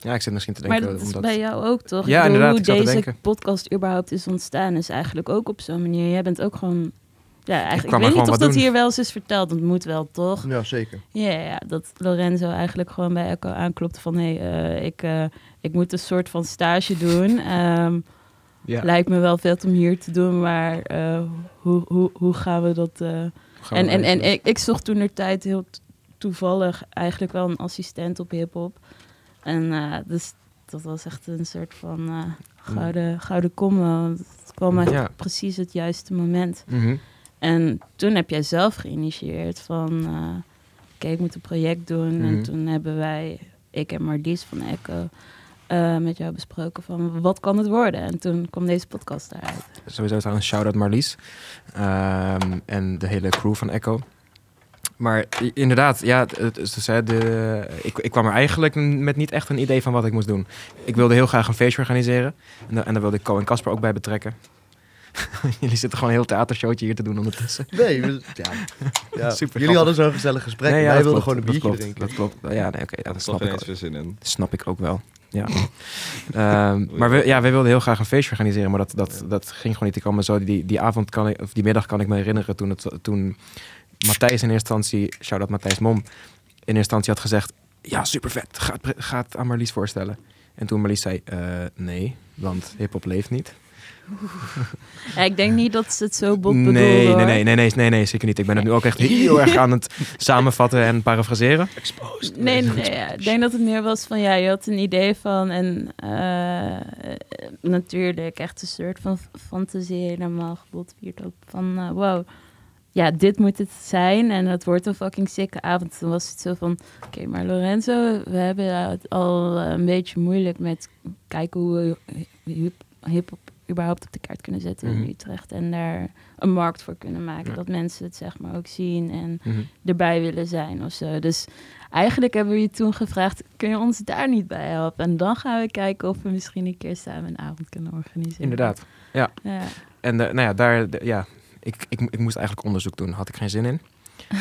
Ja, ik zit misschien te Maar denken... dat is bij jou ook, toch? Ja, bedoel, inderdaad, Hoe deze podcast überhaupt is ontstaan, is eigenlijk ook op zo'n manier. Jij bent ook gewoon... Ja, eigenlijk, ik, weet niet of dat doen. hier wel eens is verteld. Dat moet wel, toch? Ja, zeker. Ja, ja, dat Lorenzo eigenlijk gewoon bij Echo aanklopte van... hé, hey, eh, ik, eh, ik moet een soort van stage doen. *laughs* Ehm, Ja. Lijkt me wel vet om hier te doen, maar eh, hoe, hoe, hoe gaan we dat... eh, Gaan we en, en, en ik, ik zocht toen de tijd heel toevallig eigenlijk wel een assistent op hip-hop. En eh, dus dat was echt een soort van eh, gouden, gouden combo. want Het kwam echt Ja. precies het juiste moment. Mhm. En toen heb jij zelf geïnitieerd van... oké, ik moet een project doen. Mhm. En toen hebben wij, ik en Marlies van Echo... eh, met jou besproken van wat kan het worden? En toen kwam deze podcast daaruit. Sowieso trouwens shout-out Marlies. Ehm, en de hele crew van Echo. Maar inderdaad, ja, dus, hè, de, ik, ik kwam er eigenlijk met niet echt een idee van wat ik moest doen. Ik wilde heel graag een feestje organiseren. En, en daar wilde ik Co en Casper ook bij betrekken. *laughs* jullie zitten gewoon een heel theatershowtje hier te doen ondertussen. Nee, we- *laughs* ja. ja. Super jullie grappig. hadden zo'n gezellig gesprek. Nee, ja, wij wilden gewoon een dat biertje klopt, drinken. Dat klopt. Ja, nee, oké, ja, dat snap ik, ook. weer zin in. snap ik ook wel. Ja. *laughs* Ehm, maar we, ja, wij wilden heel graag een feestje organiseren, maar dat, dat, dat ging gewoon niet. Ik kan me zo die, die avond, kan ik, of die middag kan ik me herinneren toen, het, toen Matthijs in eerste instantie, shout-out Matthijs Mom, in eerste instantie had gezegd, ja, super vet, ga, het pre- ga het aan Marlies voorstellen. En toen Marlies zei, eh, nee, want hip-hop leeft niet. Ja, ik denk niet dat ze het zo bot Nee, bedoelde. nee, hoor. nee, nee, nee, nee, nee, zeker niet. Ik ben het nu ook echt heel erg aan het *laughs* samenvatten en parafraseren. Nee, nee, ja, ik denk dat het meer was van ja, je had een idee van en eh, natuurlijk echt een soort van fantasie helemaal gebotvierd op van uh, wow, ja, dit moet het zijn en het wordt een fucking sikke avond. Toen was het zo van, oké, okay, maar Lorenzo, we hebben het al een beetje moeilijk met kijken hoe we hip-hop überhaupt op de kaart kunnen zetten Mhm. in Utrecht en daar een markt voor kunnen maken. Ja. Dat mensen het zeg maar ook zien en Mhm. erbij willen zijn of zo. Dus eigenlijk hebben we je toen gevraagd, kun je ons daar niet bij helpen? En dan gaan we kijken of we misschien een keer samen een avond kunnen organiseren. Inderdaad. Ja. En eh, nou ja, daar, de- ja, ik, ik, ik moest eigenlijk onderzoek doen. Had ik geen zin in.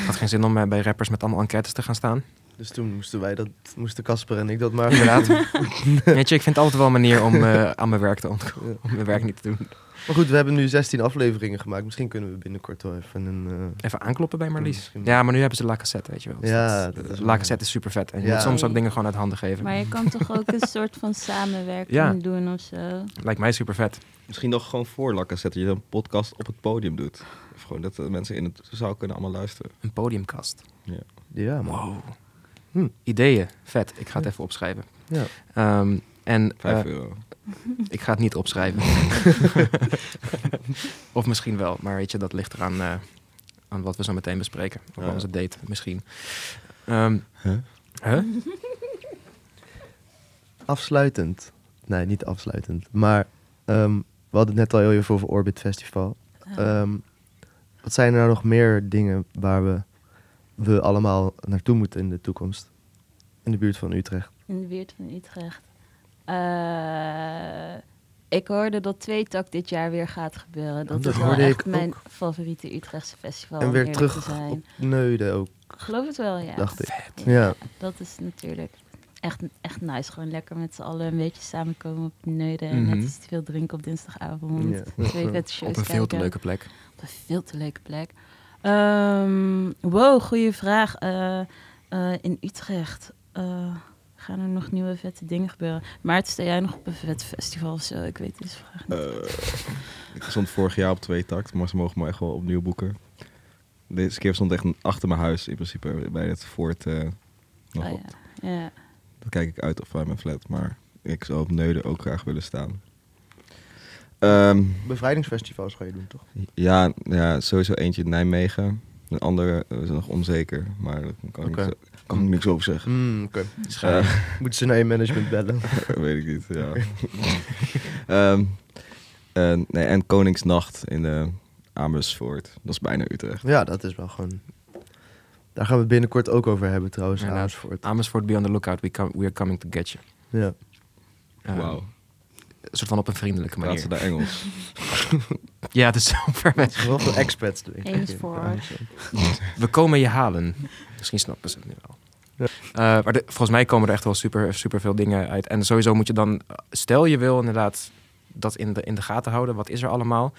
Had geen zin om eh, bij rappers met allemaal enquêtes te gaan staan. Dus toen moesten wij dat, moesten Casper en ik dat maar Inderdaad. Weet je, ik vind altijd wel een manier om eh, aan mijn werk te ontkomen. Ja. Om mijn werk niet te doen. Maar goed, we hebben nu 16 afleveringen gemaakt. Misschien kunnen we binnenkort wel even een... eh, Even aankloppen bij Marlies. Misschien. Ja, maar nu hebben ze La Cassette, weet je wel. Dus Ja, dat- dat is La. Cassette is super vet. En je Ja. moet soms ook dingen gewoon uit handen geven. Maar je kan toch ook een soort van samenwerking Ja. doen of zo. Lijkt mij super vet. Misschien nog gewoon voor lakken zetten. Je een podcast op het podium doet. Of gewoon dat de mensen in het zaal kunnen allemaal luisteren. Een podiumkast. ja, man. Wow. Hm. Ideeën. Vet. Ik ga het even opschrijven. Ja. Ehm, en Vijf eh, euro. ik ga het niet opschrijven. *laughs* of misschien wel. Maar weet je, dat ligt eraan eh, aan wat we zo meteen bespreken. Of Ja. onze date misschien. Ehm Huh? huh? *laughs* Afsluitend. Nee, niet afsluitend. Maar ehm, we hadden het net al heel even over Orbit Festival. Ehm, wat zijn er nou nog meer dingen waar we, we allemaal naartoe moeten in de toekomst? In de buurt van Utrecht. In de buurt van Utrecht. Eh, ik hoorde dat Tweetak dit jaar weer gaat gebeuren. Dat, Dat is wel hoorde echt ik mijn ook. favoriete Utrechtse festival. en weer terug te zijn. op Neuden ook, Geloof het wel, ja. dacht ik. Ja, Ja. Dat is natuurlijk echt, echt nice. Gewoon lekker met z'n allen een beetje samenkomen op de neuden. En Mhm. net iets te veel drinken op dinsdagavond. Ja. Twee vette *laughs* shows Op een veel te leuke plek. Op een veel te leuke plek. Ehm, wow, goede vraag. Eh, eh, in Utrecht eh, gaan er nog nieuwe vette dingen gebeuren. Maarten, sta jij nog op een vet festival of zo? Ik weet deze vraag niet. Ik stond vorig jaar op twee takt, maar ze mogen me echt wel opnieuw boeken. Deze keer stond echt achter mijn huis in principe bij het Oh, op. ja. Ja. Dan kijk ik uit of bij mijn flat, maar ik zou op Neuden ook graag willen staan. Ehm, Bevrijdingsfestivals ga je doen, toch? ja, ja, sowieso eentje in Nijmegen. Een andere eh, is nog onzeker, maar daar kan, ik, niet zo- kan ik niks over zeggen. Hmm, Oké. Eh, *laughs* Moeten ze naar je management bellen? *laughs* weet ik niet, ja. Ehm, eh, nee, en Koningsnacht in eh, Amersfoort. Dat is bijna Utrecht. ja, dat is wel gewoon... Daar gaan we het binnenkort ook over hebben trouwens, Ja, Amersfoort. Amersfoort, be on the lookout. We, come, we are coming to get you. Ja. Eh, Wauw. Een soort van op een vriendelijke Praat manier. ze daar Engels? *laughs* Ja, het is zo ver weg. Wel veel expats. Eens voor. *laughs* We komen je halen. Misschien snappen ze het nu wel. Ja. Eh, maar de- volgens mij komen er echt wel super, super veel dingen uit. En sowieso moet je dan, stel je wil inderdaad dat in de, in de gaten houden. Wat is er allemaal?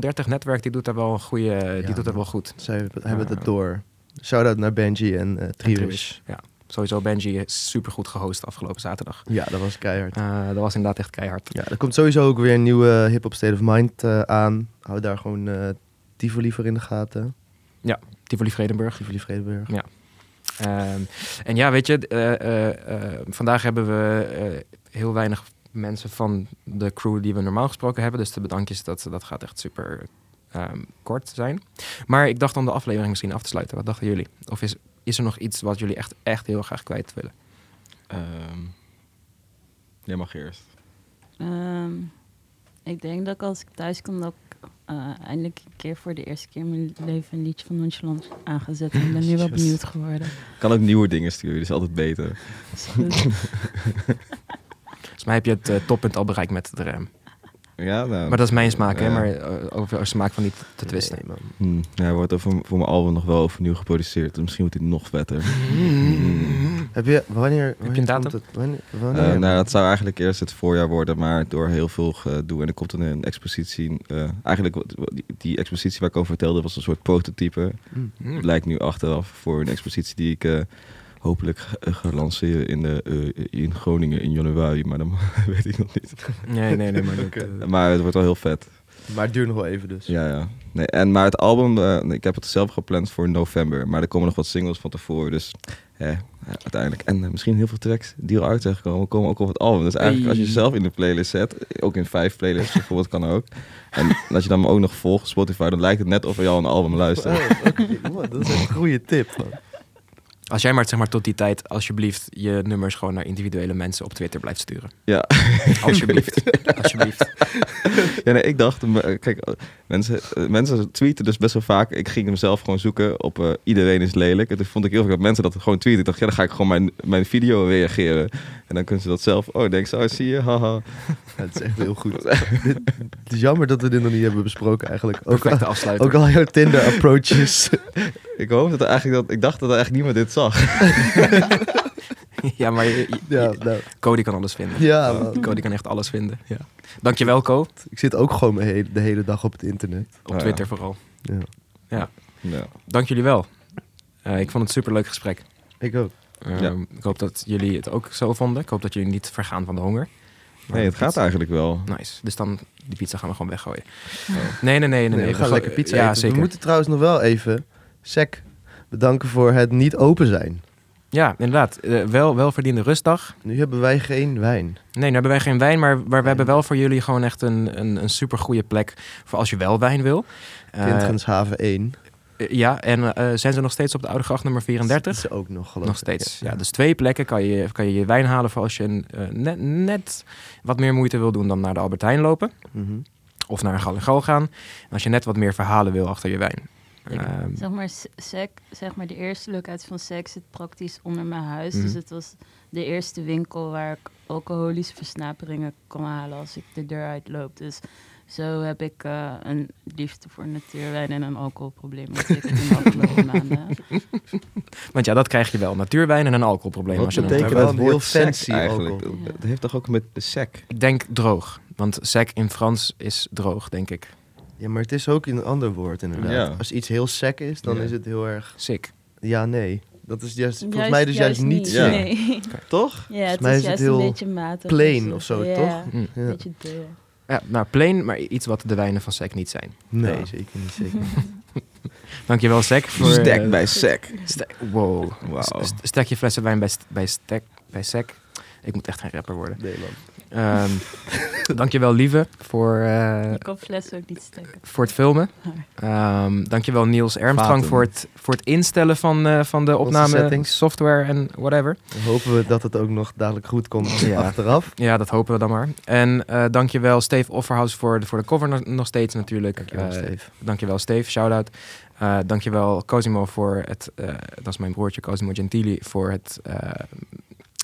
030 Netwerk, die doet daar wel een goede, die doet dat wel goed. Zij hebben het door. Shout-out naar Benji en eh Triwish. Ja, sowieso Benji is super goed gehost afgelopen zaterdag. Ja, dat was keihard. Eh, dat was inderdaad echt keihard. Ja, er komt sowieso ook weer een nieuwe Hip Hop State of Mind eh, aan. Hou daar gewoon eh Tivoli voor in de gaten. Tivoli Vredenburg. Tivoli Vredenburg. Ehm, en ja, weet je, eh, eh, eh, vandaag hebben we eh, heel weinig mensen van de crew die we normaal gesproken hebben. Dus de bedankjes, dat, dat gaat echt super ehm, kort zijn. Maar ik dacht om de aflevering misschien af te sluiten. Wat dachten jullie? Of is, is er nog iets wat jullie echt, echt heel graag kwijt willen? Ehm, jij mag eerst. Ehm, ik denk dat ik als ik thuis kom, dat ik eh, eindelijk een keer voor de eerste keer in mijn leven een liedje van Nonchalant aangezet. Ik ben *laughs* nu wel benieuwd geworden. Ik kan ook nieuwe dingen sturen, dat is altijd beter. Volgens mij heb je het eh, toppunt al bereikt met de rem. Ja, nou, Maar dat is mijn smaak, hè? Maar eh, over de smaak van niet te twisten. Nee, man. Hmm, ja, hij wordt er voor, voor mijn album nog wel overnieuw geproduceerd. Dus misschien wordt hij nog vetter. Hmm. Heb je, wanneer, wanneer een komt datum? Het, wanneer, wanneer? Eh, nou, het zou eigenlijk eerst het voorjaar worden, maar door heel veel gedoe. En er komt dan een expositie. eh, eigenlijk, die, die expositie waar ik over vertelde, was een soort prototype. Hmm. Het lijkt nu achteraf voor een expositie die ik eh, hopelijk ga, ga lanceren in, de, eh, in Groningen in januari. Maar dan *laughs* weet ik nog niet. Nee, nee, nee. Maar *laughs* dat, eh, Maar het wordt wel heel vet. Maar het duurt nog wel even dus. Ja, ja. Nee, en, maar het album, eh, ik heb het zelf gepland voor november. Maar er komen nog wat singles van tevoren. Dus eh, ja, uiteindelijk. En eh, misschien heel veel tracks die eruit zijn gekomen, komen ook op het album. Dus eigenlijk als je zelf in de playlist zet, ook in vijf playlists bijvoorbeeld kan ook. En als je dan ook nog volgt op Spotify, dan lijkt het net of je al een album luistert. Oh. Wow, dat is een goede tip. Man. Als jij maar zeg maar tot die tijd alsjeblieft je nummers gewoon naar individuele mensen op Twitter blijft sturen. Ja. *laughs* Alsjeblieft. *laughs* alsjeblieft. Ja, nee, ik dacht, eh, kijk, eh, mensen, eh, mensen tweeten dus best wel vaak. Ik ging hem zelf gewoon zoeken op eh, iedereen is lelijk. En toen vond ik heel veel dat mensen dat gewoon tweeten. Ik dacht, ja, dan ga ik gewoon mijn, mijn video reageren. En dan kunnen ze dat zelf, oh, denk zo, zie je, haha. *laughs* Ja, het is echt heel goed. Het is jammer dat we dit nog niet hebben besproken eigenlijk. Ook al, afsluiting. ook al jouw Tinder approaches. Ik hoop dat er eigenlijk dat, ik dacht dat er eigenlijk niemand dit zag. *laughs* ja, maar je- je- ja, nou, Cody kan alles vinden. ja man. Cody kan echt alles vinden. Ja. Dankjewel, Co. Ik zit ook gewoon hele, de hele dag op het internet. Op Oh, ja. Twitter vooral. Ja, Ja. Dank jullie wel. Eh, ik vond het een superleuk gesprek. ik ook. Ehm, Ja. Ik hoop dat jullie het ook zo vonden. Ik hoop dat jullie niet vergaan van de honger. Maar Nee, het gaat eigenlijk wel. Nice. Dus dan, die pizza gaan we gewoon weggooien. Nee, nee, nee. nee, Nee, we gaan lekker pizza Ja, eten. zeker. We moeten trouwens nog wel even Sec bedanken voor het niet open zijn. Ja, inderdaad. Eh, wel, wel verdiende rustdag. Nu hebben wij geen wijn. Nee, nu hebben wij geen wijn, maar, maar we hebben wel voor jullie gewoon echt een, een, een super goede plek voor als je wel wijn wil. Eh, Kindgenshaven 1. eh, ja, en eh, zijn ze nog steeds op de Oude Gracht nummer 34? Dat is ook nog geloof Nog ik. steeds. Ja, dus twee plekken kan je, kan je je wijn halen voor als je een, eh, net, net wat meer moeite wil doen dan naar de Albert Heijn lopen. Mhm. Of naar een Gal en Gal gaan. En als je net wat meer verhalen wil achter je wijn. Ehm, Zeg maar, sec, zeg maar, de eerste locatie van sec zit praktisch onder mijn huis. Mhm. Dus het was de eerste winkel waar ik alcoholische versnaperingen kon halen als ik de deur uitloop. Dus zo heb ik eh, een liefde voor natuurwijn en een alcoholprobleem ontwikkeld in de *laughs* afgelopen maanden. want ja, dat krijg je wel. Natuurwijn en een alcoholprobleem. Wat als je betekent wel dat heel fancy eigenlijk? Ja. Dat heeft toch ook met de sec? Ik denk droog. Want sec in Frans is droog, denk ik. Ja, maar het is ook een ander woord inderdaad. Ja. Als iets heel sec is, dan Ja. is het heel erg... Sick. Ja, nee. Dat is juist, volgens mij dus juist, niet Ja. sec. Nee. *laughs* Toch? Ja, het mij is is het juist heel een beetje matig. plain dus, of zo, ja, toch? Hm. Een Ja. beetje deel. Ja, nou, plain, maar iets wat de wijnen van sec niet zijn. Nee, Ja. zeker niet. *laughs* Zeker. Dankjewel, sec. Voor, Stek eh, bij sec. Stek- wow. St- Stek je flessen wijn bij, st- bij, stek, bij sec. Ik moet echt geen rapper worden. Nee, man. Ehm *laughs* dankjewel, Lieve, voor, eh, Ik kan flessen ook niet stekken. voor het filmen. Ehm dankjewel, Niels Ermstrang, voor het, voor het instellen van, eh, van de opname settings. software en whatever. Dan hopen we dat het ook nog dadelijk goed komt *laughs* Ja. achteraf. Ja, dat hopen we dan maar. En eh dankjewel, Steve Offerhaus, voor de, voor de cover nog, nog steeds natuurlijk. Dankjewel, Steve. Dankjewel, Steve. Shout-out. Eh dankjewel, Cosimo, voor het... eh, dat is mijn broertje, Cosimo Gentili, voor het... eh,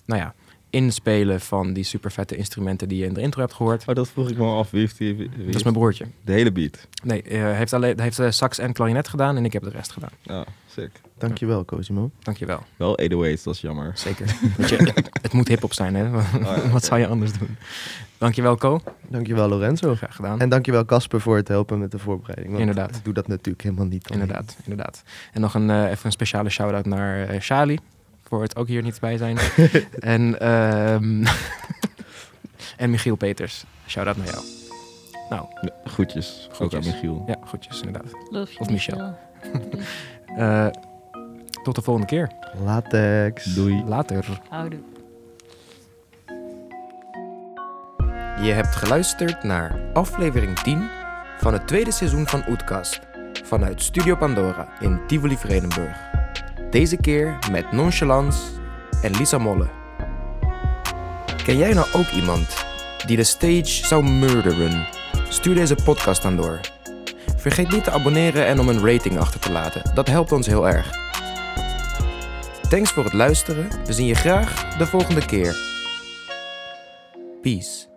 nou ja, inspelen van die super vette instrumenten die je in de intro hebt gehoord. Oh, dat vroeg ik me af. Wie heeft die? Wie, wie Dat is mijn broertje. De hele beat. Nee, eh, hij heeft, alleen, hij heeft eh, sax en klarinet gedaan en ik heb de rest gedaan. Ja, sick. Dankjewel, Cosimo. Dankjewel. Wel 808's, dat is jammer. Zeker. Je, *laughs* het moet hip-hop zijn, hè? ja, *laughs* Wat zou je anders doen? Dankjewel, Co. Dankjewel, Lorenzo. Graag gedaan. En dankjewel, Casper, voor het helpen met de voorbereiding. want Inderdaad. Ik doe dat natuurlijk helemaal niet. alleen. Inderdaad, inderdaad. En nog een, eh, even een speciale shout-out naar eh Shali. Voor het ook hier niet bij zijn. *laughs* en, ehm, *laughs* en Michiel Peters. Shout-out naar jou. Nou, Ja, Groetjes. Ook aan Michiel. ja, goedjes, inderdaad. Love Of Michel. *laughs* Eh, tot de volgende keer. Latex. Doei. Later. Houdoe. Je hebt geluisterd naar aflevering 10 van het tweede seizoen van Oetkast. Vanuit Studio Pandora in Tivoli Vredenburg. Deze keer met Nonchalance en Lisa Molle. Ken jij nou ook iemand die de stage zou murderen? Stuur deze podcast dan door. Vergeet niet te abonneren en om een rating achter te laten. Dat helpt ons heel erg. Thanks voor het luisteren. We zien je graag de volgende keer. Peace.